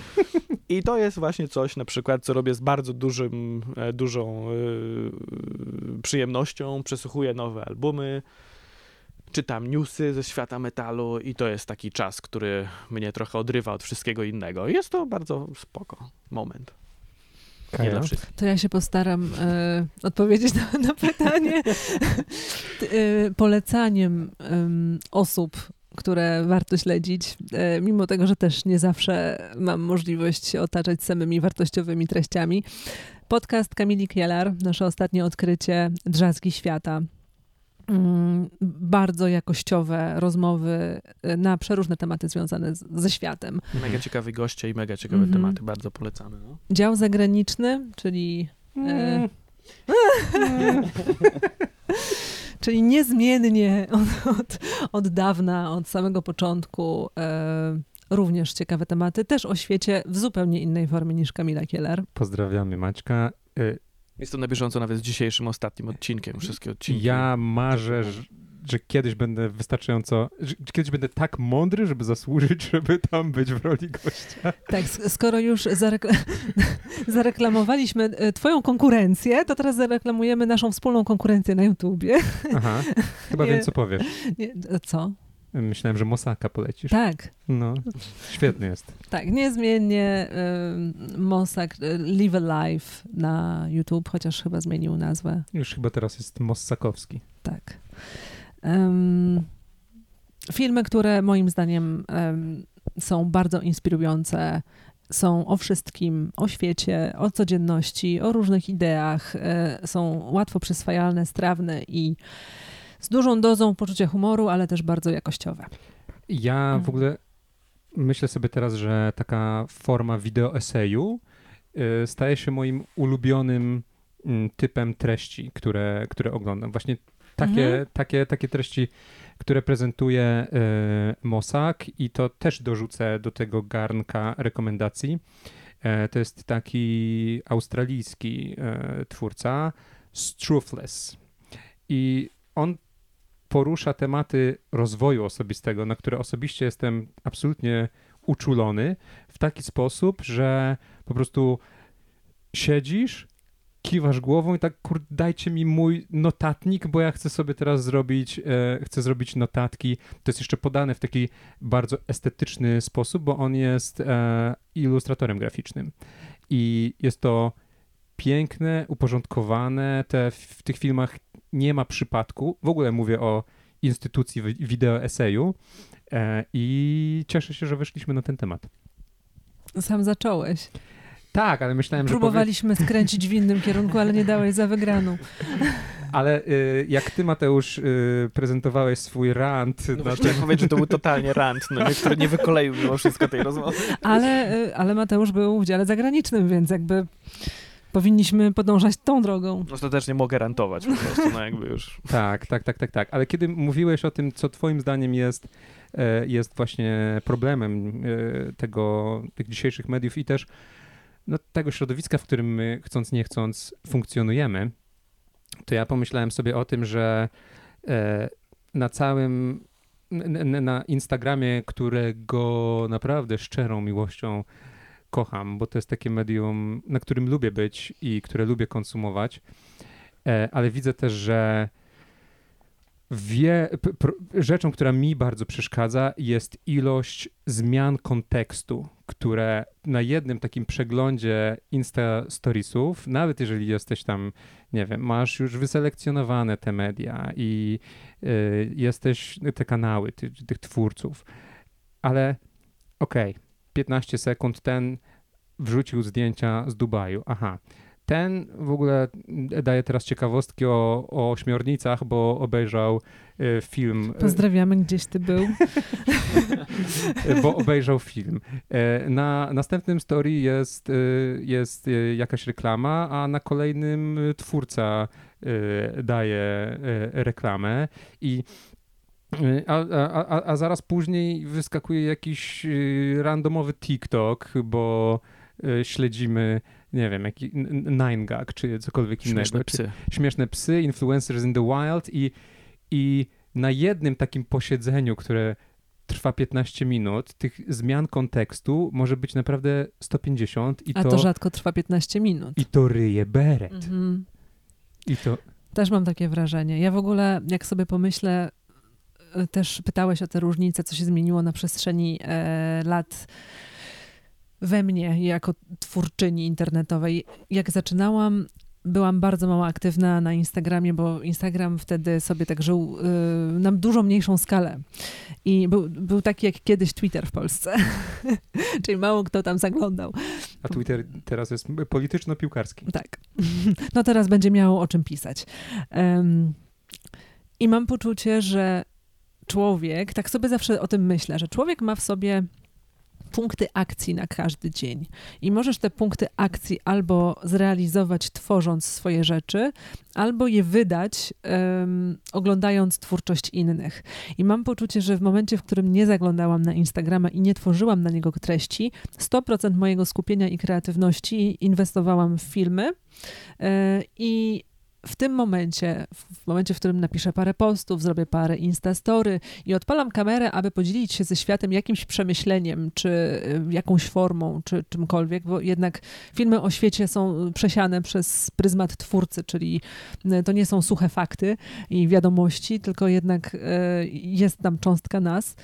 I to jest właśnie coś na przykład, co robię z bardzo dużym, e, dużą e, przyjemnością. Przesłuchuję nowe albumy, czytam newsy ze świata metalu i to jest taki czas, który mnie trochę odrywa od wszystkiego innego. Jest to bardzo spoko moment. Kaja? to ja się postaram e, odpowiedzieć na, na pytanie. *laughs* E, polecaniem em, osób, które warto śledzić, e, mimo tego, że też nie zawsze mam możliwość się otaczać samymi wartościowymi treściami. Podcast Kamili Kielar, nasze ostatnie odkrycie Drzazgi Świata. Mm, Bardzo jakościowe rozmowy e, na przeróżne tematy związane z, ze światem. Mega ciekawi goście i mega ciekawe Mhm. tematy, bardzo polecamy. No. Dział zagraniczny, czyli E, *laughs* Czyli niezmiennie od, od, od dawna, od samego początku, e, również ciekawe tematy, też o świecie w zupełnie innej formie niż Kamila Kieler. Pozdrawiamy Maćka. Jest to na bieżąco nawet z dzisiejszym ostatnim odcinkiem, wszystkie odcinki. Ja marzę, że, że kiedyś będę wystarczająco, że kiedyś będę tak mądry, żeby zasłużyć, *laughs* żeby tam być w roli gościa. Tak, sk- skoro już zarekla- *laughs* zareklamowaliśmy e, twoją konkurencję, to teraz zareklamujemy naszą wspólną konkurencję na YouTubie. Aha, chyba *laughs* Nie. wiem, co powiesz. Nie, e, co? Myślałem, że Mosaka polecisz. Tak, No, świetny jest. Tak, niezmiennie y, Mossack y, Live Alive na YouTube, chociaż chyba zmienił nazwę. Już chyba teraz jest Mossakowski. Tak. Em, filmy, które moim zdaniem em, są bardzo inspirujące, są o wszystkim, o świecie, o codzienności, o różnych ideach, e, są łatwo przyswajalne, strawne i z dużą dozą poczucia humoru, ale też bardzo jakościowe. Ja Mhm. w ogóle myślę sobie teraz, że taka forma wideo eseju y, staje się moim ulubionym mm, typem treści, które, które oglądam. Właśnie takie, Mhm. takie, takie treści, które prezentuje y, Mossack i to też dorzucę do tego garnka rekomendacji. E, To jest taki australijski e, twórca, Struthless. I on porusza tematy rozwoju osobistego, na które osobiście jestem absolutnie uczulony, w taki sposób, że po prostu siedzisz, kiwasz głową i tak, kur, dajcie mi mój notatnik, bo ja chcę sobie teraz zrobić, e, chcę zrobić notatki. To jest jeszcze podane w taki bardzo estetyczny sposób, bo on jest e, ilustratorem graficznym. I jest to piękne, uporządkowane. Te, w tych filmach nie ma przypadku. W ogóle mówię o instytucji wi- wideo eseju e, i cieszę się, że wyszliśmy na ten temat. Sam zacząłeś. Tak, ale myślałem, że powie... Próbowaliśmy skręcić w innym kierunku, ale nie dałeś za wygraną. Ale y, jak ty, Mateusz, y, prezentowałeś swój rant No na chciałem powiedzieć, że to był totalnie rant, no, który nie wykoleił mimo wszystko tej rozmowy. Ale, y, ale Mateusz był w dziale zagranicznym, więc jakby powinniśmy podążać tą drogą. Ostatecznie mogę rantować po prostu, no jakby już. *laughs* Tak, tak, tak, tak, tak. Ale kiedy mówiłeś o tym, co twoim zdaniem jest, e, jest właśnie problemem e, tego, tych dzisiejszych mediów i też no, tego środowiska, w którym my chcąc nie chcąc funkcjonujemy, to ja pomyślałem sobie o tym, że e, na całym, na Instagramie, którego naprawdę szczerą miłością kocham, bo to jest takie medium, na którym lubię być i które lubię konsumować, ale widzę też, że wie, rzeczą, która mi bardzo przeszkadza, jest ilość zmian kontekstu, które na jednym takim przeglądzie Insta Storiesów, nawet jeżeli jesteś tam, nie wiem, masz już wyselekcjonowane te media i y, jesteś te kanały ty, tych twórców, ale okej, okay, 15 sekund ten wrzucił zdjęcia z Dubaju. Aha, ten w ogóle daje teraz ciekawostki o, o ośmiornicach, bo obejrzał y, film. Y, Pozdrawiamy, gdzieś ty był. *laughs* bo obejrzał film. E, na następnym story jest, y, jest jakaś reklama, a na kolejnym twórca daje reklamę i a, a, a, zaraz później wyskakuje jakiś randomowy TikTok, bo śledzimy nie wiem, jaki Nine Gag, czy cokolwiek Śmieszne innego. Psy. Śmieszne psy, influencers in the wild i, i na jednym takim posiedzeniu, które trwa 15 minut, tych zmian kontekstu może być naprawdę 150 i A to... to rzadko trwa 15 minut. I to ryje beret. Mhm. I to... Też mam takie wrażenie. Ja w ogóle, jak sobie pomyślę, też pytałeś o te różnice, co się zmieniło na przestrzeni e, lat we mnie jako twórczyni internetowej. Jak zaczynałam, byłam bardzo mało aktywna na Instagramie, bo Instagram wtedy sobie tak żył yy, na dużo mniejszą skalę. I był, był taki jak kiedyś Twitter w Polsce. *laughs* Czyli mało kto tam zaglądał. A Twitter teraz jest polityczno-piłkarski. Tak. *laughs* No teraz będzie miało o czym pisać. Um, I mam poczucie, że człowiek, tak sobie zawsze o tym myślę, że człowiek ma w sobie punkty akcji na każdy dzień. I możesz te punkty akcji albo zrealizować tworząc swoje rzeczy, albo je wydać um, oglądając twórczość innych. I mam poczucie, że w momencie, w którym nie zaglądałam na Instagrama i nie tworzyłam na niego treści, 100% mojego skupienia i kreatywności inwestowałam w filmy. Yy, I w tym momencie, w momencie, w którym napiszę parę postów, zrobię parę instastory i odpalam kamerę, aby podzielić się ze światem jakimś przemyśleniem, czy y, jakąś formą, czy czymkolwiek, bo jednak filmy o świecie są przesiane przez pryzmat twórcy, czyli y, to nie są suche fakty i wiadomości, tylko jednak y, jest tam cząstka nas.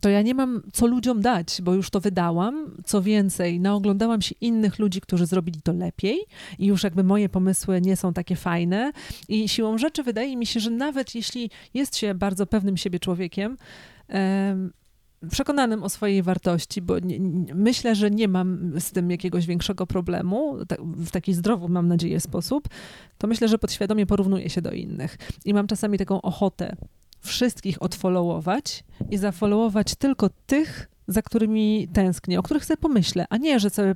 To ja nie mam co ludziom dać, bo już to wydałam. Co więcej, naoglądałam się innych ludzi, którzy zrobili to lepiej i już jakby moje pomysły nie są takie fajne. I siłą rzeczy wydaje mi się, że nawet jeśli jest się bardzo pewnym siebie człowiekiem, przekonanym o swojej wartości, bo nie, nie, myślę, że nie mam z tym jakiegoś większego problemu, w taki zdrowy, mam nadzieję, sposób, to myślę, że podświadomie porównuję się do innych. I mam czasami taką ochotę wszystkich odfollowować i zafollowować tylko tych, za którymi tęsknię, o których sobie pomyślę, a nie, że sobie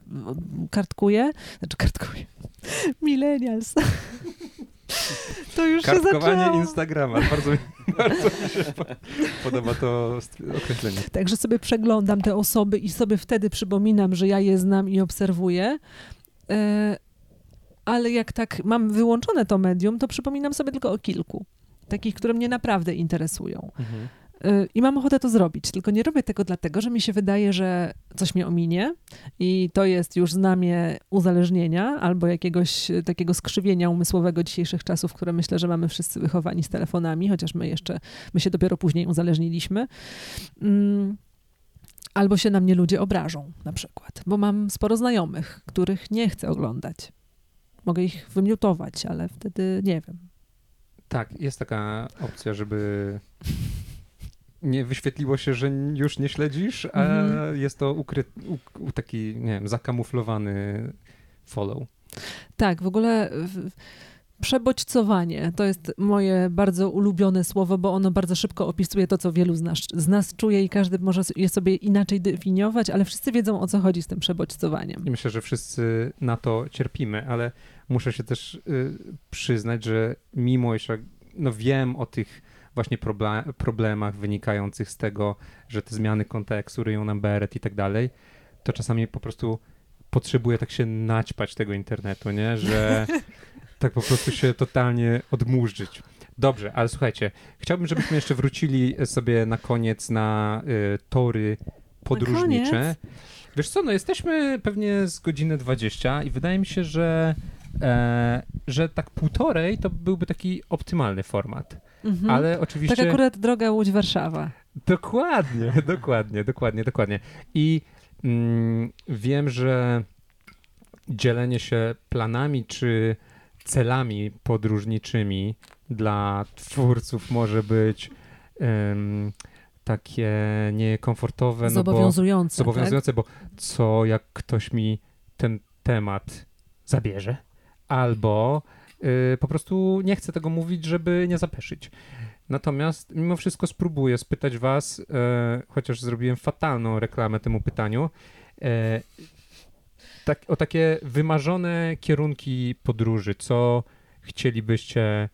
kartkuję, znaczy kartkuję, *laughs* millennials. *laughs* To już Kartkowanie się Instagrama. Bardzo, *laughs* bardzo mi się podoba to określenie. Także sobie przeglądam te osoby i sobie wtedy przypominam, że ja je znam i obserwuję. E, ale jak tak mam wyłączone to medium, to przypominam sobie tylko o kilku takich, które mnie naprawdę interesują. Mhm. Y, I mam ochotę to zrobić, tylko nie robię tego dlatego, że mi się wydaje, że coś mnie ominie i to jest już znamie uzależnienia albo jakiegoś y, takiego skrzywienia umysłowego dzisiejszych czasów, które myślę, że mamy wszyscy wychowani z telefonami, chociaż my jeszcze, my się dopiero później uzależniliśmy. Mm, albo się na mnie ludzie obrażą, na przykład, bo mam sporo znajomych, których nie chcę oglądać. Mogę ich wymiutować, ale wtedy nie wiem, tak, jest taka opcja, żeby nie wyświetliło się, że już nie śledzisz, a mhm. jest to ukry... taki, nie wiem, zakamuflowany follow. Tak, w ogóle. Przebodźcowanie to jest moje bardzo ulubione słowo, bo ono bardzo szybko opisuje to, co wielu z nas, z nas czuje i każdy może je sobie inaczej definiować, ale wszyscy wiedzą, o co chodzi z tym przebodźcowaniem. I myślę, że wszyscy na to cierpimy, ale muszę się też y, przyznać, że mimo iż no wiem o tych właśnie proble problemach wynikających z tego, że te zmiany kontekstu ryją nam beret i tak dalej, to czasami po prostu potrzebuję tak się naćpać tego internetu, nie? Że *laughs* tak po prostu się totalnie odmurzyć. Dobrze, ale słuchajcie, chciałbym, żebyśmy jeszcze wrócili sobie na koniec na y, tory podróżnicze. Wiesz co, no jesteśmy pewnie z godziny 20 i wydaje mi się, że, e, że tak półtorej to byłby taki optymalny format. Mhm. Ale oczywiście... Tak akurat droga Łódź-Warszawa. Dokładnie, *laughs* dokładnie, dokładnie, dokładnie. I mm, wiem, że dzielenie się planami czy celami podróżniczymi dla twórców może być um, takie niekomfortowe. Zobowiązujące. No bo, zobowiązujące, tak? bo co jak ktoś mi ten temat zabierze? Albo y, po prostu nie chcę tego mówić, żeby nie zapeszyć. Natomiast mimo wszystko spróbuję spytać was, y, chociaż zrobiłem fatalną reklamę temu pytaniu, y, tak, o takie wymarzone kierunki podróży, co chcielibyście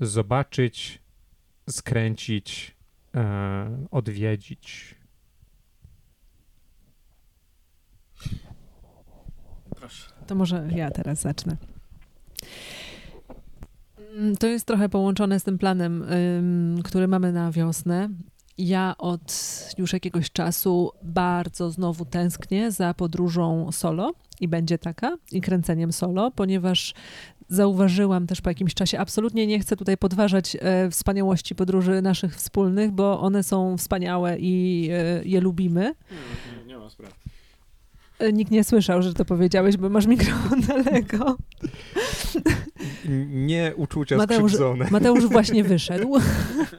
zobaczyć, skręcić, e, odwiedzić? Proszę. To może ja teraz zacznę. Mm, to jest trochę połączone z tym planem, który mamy na wiosnę. Ja od już jakiegoś czasu bardzo znowu tęsknię za podróżą solo i będzie taka, i kręceniem solo, ponieważ zauważyłam też po jakimś czasie, absolutnie nie chcę tutaj podważać e, wspaniałości podróży naszych wspólnych, bo one są wspaniałe i e, je lubimy. Nie, nie, nie ma sprawy. E, nikt nie słyszał, że to powiedziałeś, bo masz mikrofon *laughs* daleko. Nie uczucia Mateusz, skrzywdzone. Mateusz właśnie wyszedł.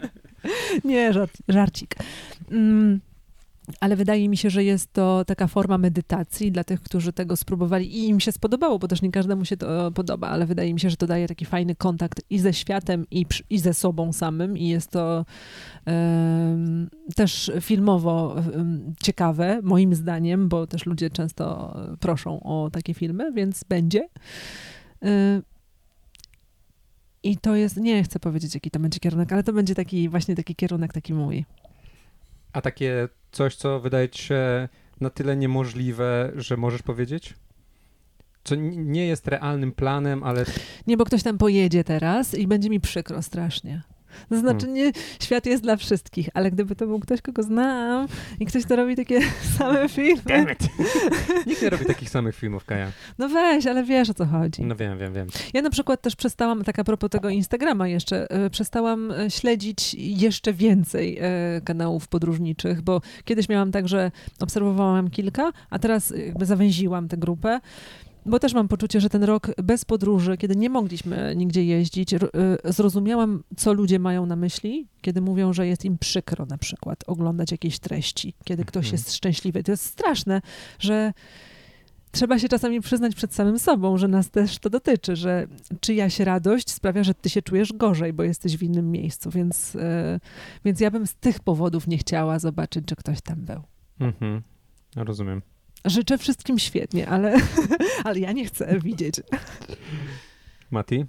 *laughs* nie, żart, żarcik. Mm. Ale wydaje mi się, że jest to taka forma medytacji dla tych, którzy tego spróbowali i im się spodobało, bo też nie każdemu się to podoba, ale wydaje mi się, że to daje taki fajny kontakt i ze światem, i, i ze sobą samym, i jest to um, też filmowo um, ciekawe, moim zdaniem, bo też ludzie często proszą o takie filmy, więc będzie. Um, I to jest, nie chcę powiedzieć, jaki to będzie kierunek, ale to będzie taki właśnie taki kierunek, taki mój. A takie coś, co wydaje ci się na tyle niemożliwe, że możesz powiedzieć? Co nie jest realnym planem, ale. Nie, bo ktoś tam pojedzie teraz i będzie mi przykro strasznie. To znaczy, nie, świat jest dla wszystkich, ale gdyby to był ktoś, kogo znam i ktoś, to robi takie *laughs* same filmy. Nikt nie robi takich samych filmów, Kaja. No weź, ale wiesz o co chodzi. No wiem, wiem, wiem. Ja na przykład też przestałam, tak a propos tego Instagrama jeszcze, e, przestałam e, śledzić jeszcze więcej e, kanałów podróżniczych, bo kiedyś miałam tak, że obserwowałam kilka, a teraz jakby zawęziłam tę grupę bo też mam poczucie, że ten rok bez podróży, kiedy nie mogliśmy nigdzie jeździć, y, zrozumiałam, co ludzie mają na myśli, kiedy mówią, że jest im przykro na przykład oglądać jakieś treści, kiedy ktoś mhm. jest szczęśliwy. To jest straszne, że trzeba się czasami przyznać przed samym sobą, że nas też to dotyczy, że czyjaś radość sprawia, że ty się czujesz gorzej, bo jesteś w innym miejscu, więc, y, więc ja bym z tych powodów nie chciała zobaczyć, że ktoś tam był. Mhm, rozumiem. Życzę wszystkim świetnie, ale, *laughs* ale ja nie chcę widzieć. Mati?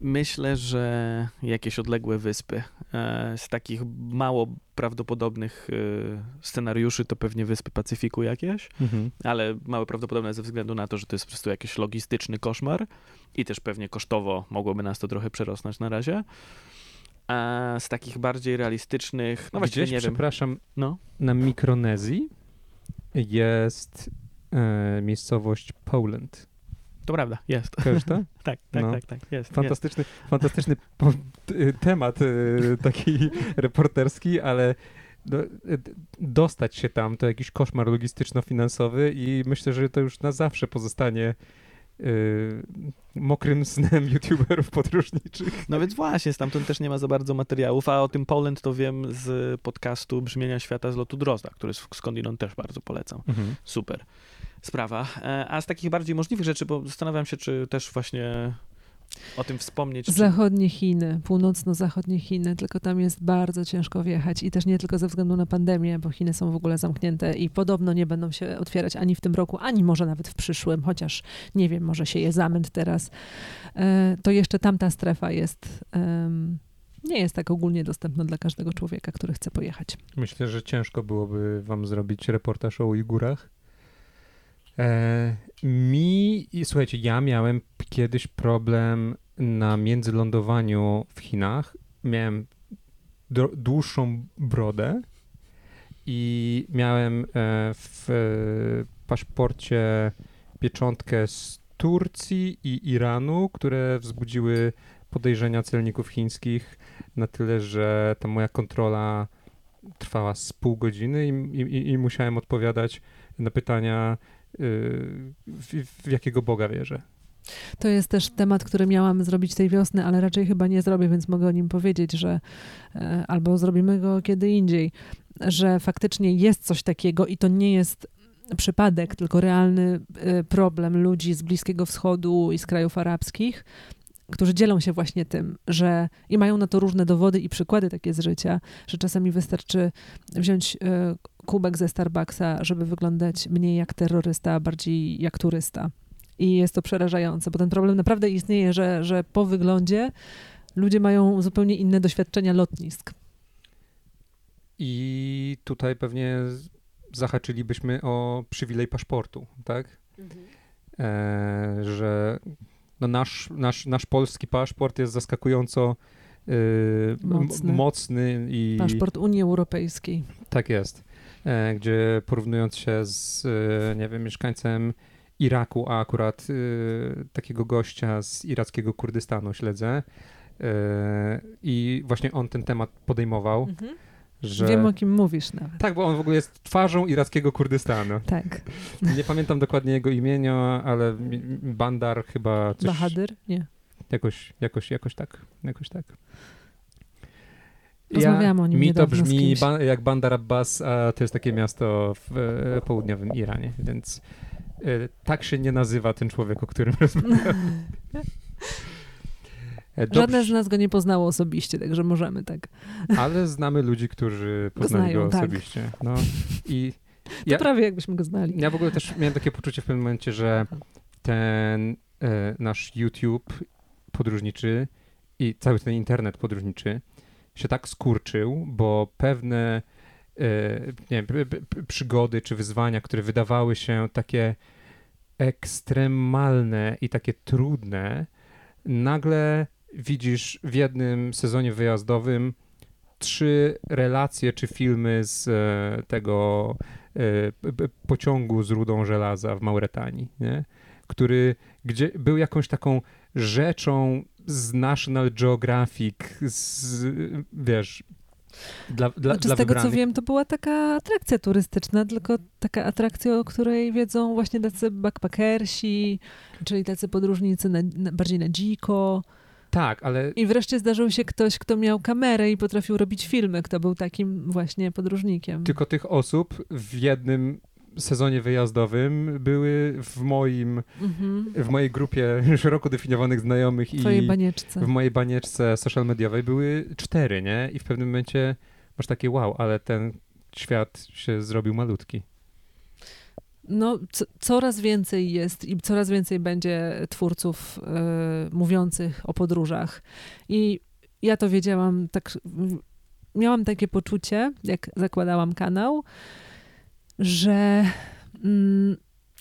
Myślę, że jakieś odległe wyspy. E, z takich mało prawdopodobnych e, scenariuszy to pewnie wyspy Pacyfiku jakieś, mhm. ale mało prawdopodobne ze względu na to, że to jest po prostu jakiś logistyczny koszmar i też pewnie kosztowo mogłoby nas to trochę przerosnąć na razie. A z takich bardziej realistycznych, no właściwie nie przepraszam, wiem. No? na Mikronezji jest e, miejscowość Poland. To prawda, jest. Kojarzysz to? *laughs* tak, tak, no. tak, tak, jest. Fantastyczny, jest. fantastyczny temat e, taki *laughs* reporterski, ale do, e, dostać się tam to jakiś koszmar logistyczno-finansowy i myślę, że to już na zawsze pozostanie Yy, mokrym snem *laughs* youtuberów podróżniczych. No więc właśnie, stamtąd też nie ma za bardzo materiałów, a o tym Poland to wiem z podcastu Brzmienia Świata z lotu Drozda, który skądinąd też bardzo polecam. Mhm. Super sprawa. E, a z takich bardziej możliwych rzeczy, bo zastanawiam się, czy też właśnie o tym wspomnieć. Czy... Zachodnie Chiny, północno-zachodnie Chiny, tylko tam jest bardzo ciężko wjechać i też nie tylko ze względu na pandemię, bo Chiny są w ogóle zamknięte i podobno nie będą się otwierać ani w tym roku, ani może nawet w przyszłym, chociaż nie wiem, może się je zamęt teraz. E, to jeszcze tamta strefa jest nie jest tak ogólnie dostępna dla każdego człowieka, który chce pojechać. Myślę, że ciężko byłoby wam zrobić reportaż o Ujgurach. E, mi, słuchajcie, ja miałem kiedyś problem na międzylądowaniu w Chinach. Miałem dłuższą brodę i miałem e, w paszporcie pieczątkę z Turcji i Iranu, które wzbudziły podejrzenia celników chińskich na tyle, że ta moja kontrola trwała z pół godziny i, i, i musiałem odpowiadać na pytania, w, w jakiego Boga wierzę. To jest też temat, który miałam zrobić tej wiosny, ale raczej chyba nie zrobię, więc mogę o nim powiedzieć, że e, albo zrobimy go kiedy indziej, że faktycznie jest coś takiego i to nie jest przypadek, tylko realny e, problem ludzi z Bliskiego Wschodu i z krajów arabskich, którzy dzielą się właśnie tym, że i mają na to różne dowody i przykłady takie z życia, że czasami wystarczy wziąć y, kubek ze Starbucksa, żeby wyglądać mniej jak terrorysta, a bardziej jak turysta. I jest to przerażające, bo ten problem naprawdę istnieje, że, że po wyglądzie ludzie mają zupełnie inne doświadczenia lotnisk. I tutaj pewnie zahaczylibyśmy o przywilej paszportu, tak? Mhm. E, że no nasz, nasz, nasz polski paszport jest zaskakująco yy, mocny. mocny. i... Paszport Unii Europejskiej. Tak jest. E, gdzie porównując się z, e, nie wiem, mieszkańcem Iraku, a akurat e, takiego gościa z irackiego Kurdystanu śledzę e, i właśnie on ten temat podejmował. Mhm że... Wiem, o kim mówisz nawet. Tak, bo on w ogóle jest twarzą irackiego Kurdystanu. Tak. *laughs* Nie pamiętam dokładnie jego imienia, ale Bandar chyba coś... Bahadyr? Nie. Jakoś, jakoś, jakoś tak. Jakoś tak. Rozmawiałam ja, o nim Mi to brzmi ba jak Bandar Abbas, a to jest takie miasto w e, południowym Iranie, więc e, tak się nie nazywa ten człowiek, o którym *laughs* rozmawiamy. *laughs* E, Dobrze. Żadne z nas go nie poznało osobiście, także możemy tak. Ale znamy ludzi, którzy poznali go, znają, go tak. osobiście. No, i to ja, prawie jakbyśmy go znali. Ja w ogóle też miałem takie poczucie w pewnym momencie, że ten e, nasz YouTube podróżniczy i cały ten internet podróżniczy się tak skurczył, bo pewne e, nie wiem, przygody czy wyzwania, które wydawały się takie ekstremalne i takie trudne, nagle widzisz w jednym sezonie wyjazdowym trzy relacje czy filmy z e, tego e, pociągu z rudą żelaza w Mauretanii, nie? który gdzie był jakąś taką rzeczą z National Geographic, z, wiesz, dla, dla, znaczy, dla z tego wybranych. co wiem, to była taka atrakcja turystyczna, tylko taka atrakcja, o której wiedzą właśnie tacy backpackersi, czyli tacy podróżnicy na, na, bardziej na dziko. Tak, ale... I wreszcie zdarzył się ktoś, kto miał kamerę i potrafił robić filmy, kto był takim właśnie podróżnikiem. Tylko tych osób w jednym sezonie wyjazdowym były w moim, mhm. w mojej grupie szeroko definiowanych znajomych i banieczce. w mojej banieczce social mediowej były cztery, nie? I w pewnym momencie masz takie wow, ale ten świat się zrobił malutki no, coraz więcej jest i coraz więcej będzie twórców y, mówiących o podróżach. I ja to wiedziałam, tak, miałam takie poczucie, jak zakładałam kanał, że, mm,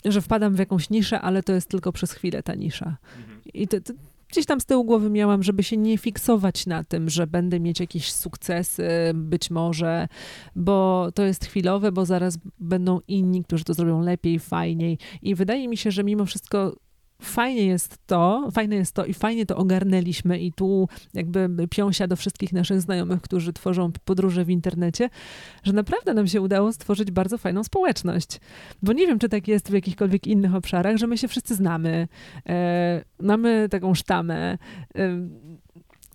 że wpadam w jakąś niszę, ale to jest tylko przez chwilę ta nisza. Mhm. I to, to, gdzieś tam z tyłu głowy miałam, żeby się nie fiksować na tym, że będę mieć jakieś sukcesy, być może, bo to jest chwilowe, bo zaraz będą inni, którzy to zrobią lepiej, fajniej. I wydaje mi się, że mimo wszystko fajnie jest to, fajne jest to i fajnie to ogarnęliśmy i tu jakby piąsia do wszystkich naszych znajomych, którzy tworzą podróże w internecie, że naprawdę nam się udało stworzyć bardzo fajną społeczność. Bo nie wiem, czy tak jest w jakichkolwiek innych obszarach, że my się wszyscy znamy, e, mamy taką sztamę, e,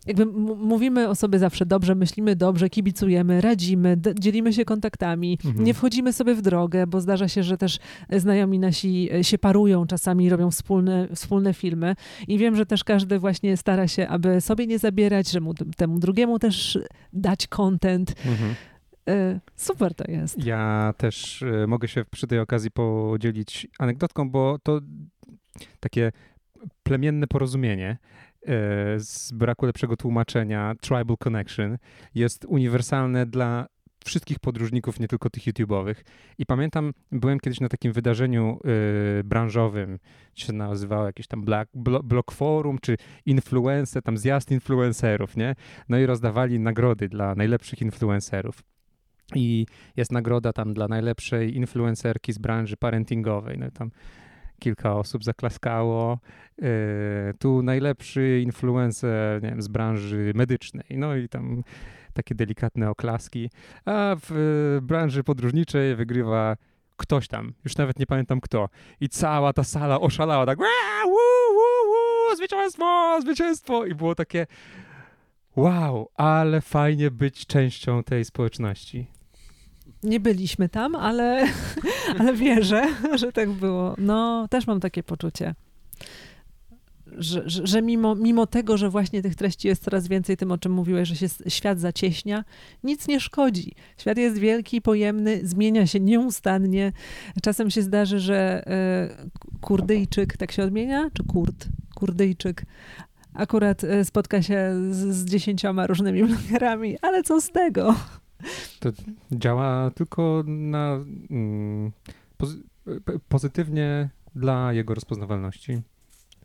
jakby mówimy o sobie zawsze dobrze, myślimy dobrze, kibicujemy, radzimy, dzielimy się kontaktami, Mhm. nie wchodzimy sobie w drogę, bo zdarza się, że też e, znajomi nasi e, się parują czasami, robią wspólne, wspólne filmy i wiem, że też każdy właśnie stara się, aby sobie nie zabierać, że mu, temu drugiemu też dać content. Mhm. E, Super to jest. Ja też mogę się przy tej okazji podzielić anegdotką, bo to takie plemienne porozumienie z braku lepszego tłumaczenia, tribal connection, jest uniwersalne dla wszystkich podróżników, nie tylko tych YouTube'owych. I pamiętam, byłem kiedyś na takim wydarzeniu e, branżowym, się nazywało jakieś tam Black, Blo- Block Forum, czy Influencer, tam zjazd influencerów, nie? No i rozdawali nagrody dla najlepszych influencerów. I jest nagroda tam dla najlepszej influencerki z branży parentingowej. No i tam kilka osób zaklaskało. Yy, tu najlepszy influencer nie wiem, z branży medycznej. No i tam takie delikatne oklaski. A w y, branży podróżniczej wygrywa ktoś tam. Już nawet nie pamiętam kto. I cała ta sala oszalała tak "Ua, wu, wu, wu, zwycięstwo, zwycięstwo. I było takie wow, ale fajnie być częścią tej społeczności. Nie byliśmy tam, ale, *laughs* ale wierzę, że tak było. No, też mam takie poczucie. Że, że, że mimo, mimo tego, że właśnie tych treści jest coraz więcej, tym o czym mówiłeś, że się świat zacieśnia, nic nie szkodzi. Świat jest wielki, pojemny, zmienia się nieustannie. Czasem się zdarzy, że e, Kurdyjczyk, tak się odmienia? Czy Kurd? Kurdyjczyk. Akurat e, spotka się z, z dziesięcioma różnymi blogerami, ale co z tego? Działa tylko na mm, pozy- pozytywnie dla jego rozpoznawalności.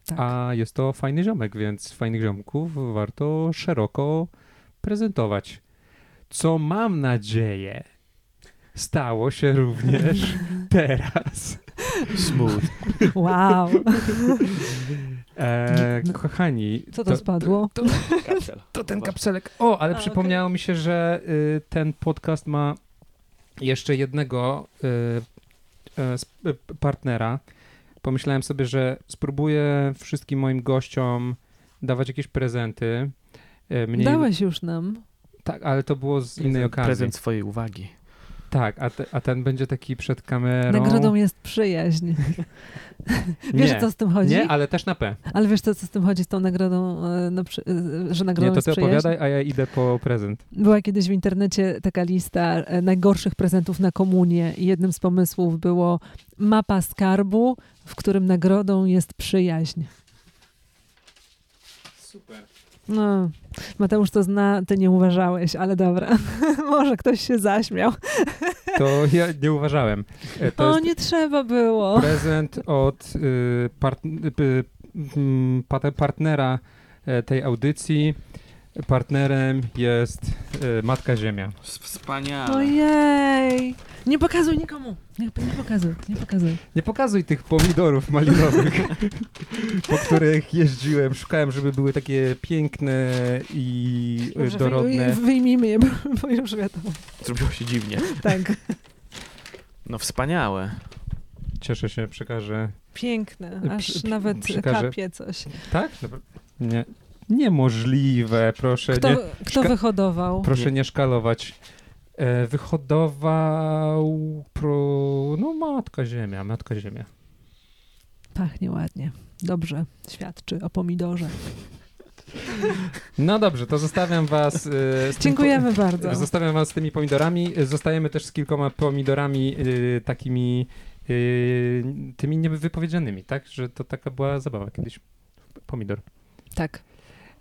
Tak. A jest to fajny ziomek, więc fajnych ziomków warto szeroko prezentować. Co mam nadzieję stało się również *laughs* teraz. Smooth. Wow. *laughs* E, No. kochani, Co to spadło? To, to ten kapselek. O, ale A, przypomniało mi się, że y, ten podcast ma jeszcze jednego y, y, sp- y, partnera. Pomyślałem sobie, że spróbuję wszystkim moim gościom dawać jakieś prezenty. Y, Mniej, Dałeś już nam. Tak, ale to było z innej okazji. Prezent swojej uwagi. Tak, a, te, a ten będzie taki przed kamerą. Nagrodą jest przyjaźń. *laughs* Wiesz, nie, co z tym chodzi? nie, ale też na P. Ale wiesz, co, co z tym chodzi z tą nagrodą, no, przy, że nagrodą Nie, to ty opowiadaj, a ja idę po prezent. Była kiedyś w internecie taka lista e, najgorszych prezentów na komunię i jednym z pomysłów było mapa skarbu, w którym nagrodą jest przyjaźń. Super. No, Mateusz to zna, ty nie uważałeś, ale dobra. *laughs* Może ktoś się zaśmiał. To ja nie uważałem. E, To o, nie trzeba było. prezent od y, part, y, pat- partnera e, tej audycji. Partnerem jest y, Matka Ziemia. Wspaniale. Ojej. Nie pokazuj nikomu. Nie, nie pokazuj, nie pokazuj. Nie pokazuj tych pomidorów malinowych, po których jeździłem. Szukałem, żeby były takie piękne i Może dorodne. wyj- wyjmijmy je, bo, bo już wiadomo. Zrobiło się dziwnie. Tak. No wspaniałe. Cieszę się, przekażę. Piękne, Przy- aż nawet przekażę. kapie coś. Tak? Dobra. Nie. Niemożliwe, proszę Kto, nie. kto Szka- wyhodował? Proszę nie szkalować. E, wyhodował pro... no matka ziemia, matka ziemia. Pachnie ładnie. Dobrze, świadczy o pomidorze. No dobrze, to zostawiam was e, Dziękujemy po- bardzo. Zostawiam was z tymi pomidorami. Zostajemy też z kilkoma pomidorami e, takimi e, tymi niewypowiedzianymi, tak? Że to taka była zabawa kiedyś. Pomidor. Tak.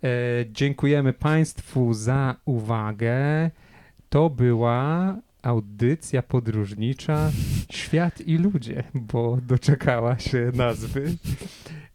E, dziękujemy Państwu za uwagę. To była audycja podróżnicza Świat i ludzie, bo doczekała się nazwy.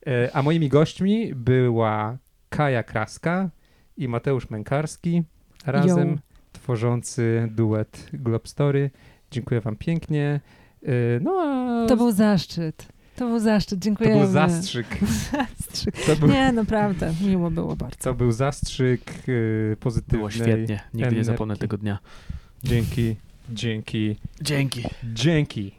E, a moimi gośćmi była Kaja Kraska i Mateusz Mękarski, razem Yo. tworzący duet Globstory. Dziękuję Wam pięknie. E, no a To był zaszczyt. To był zaszczyt, dziękuję. To był zastrzyk. *laughs* zastrzyk. To był... Nie, naprawdę, miło było bardzo. To był zastrzyk yy, pozytywny. Było świetnie, nigdy energii. nie zapomnę tego dnia. Dzięki, dzięki. Dzięki. Dzięki.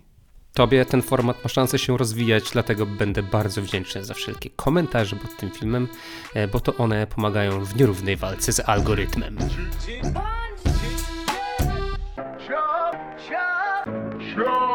Tobie ten format ma szansę się rozwijać, dlatego będę bardzo wdzięczny za wszelkie komentarze pod tym filmem, e, bo to one pomagają w nierównej walce z algorytmem. Ciao, ciao, ciao.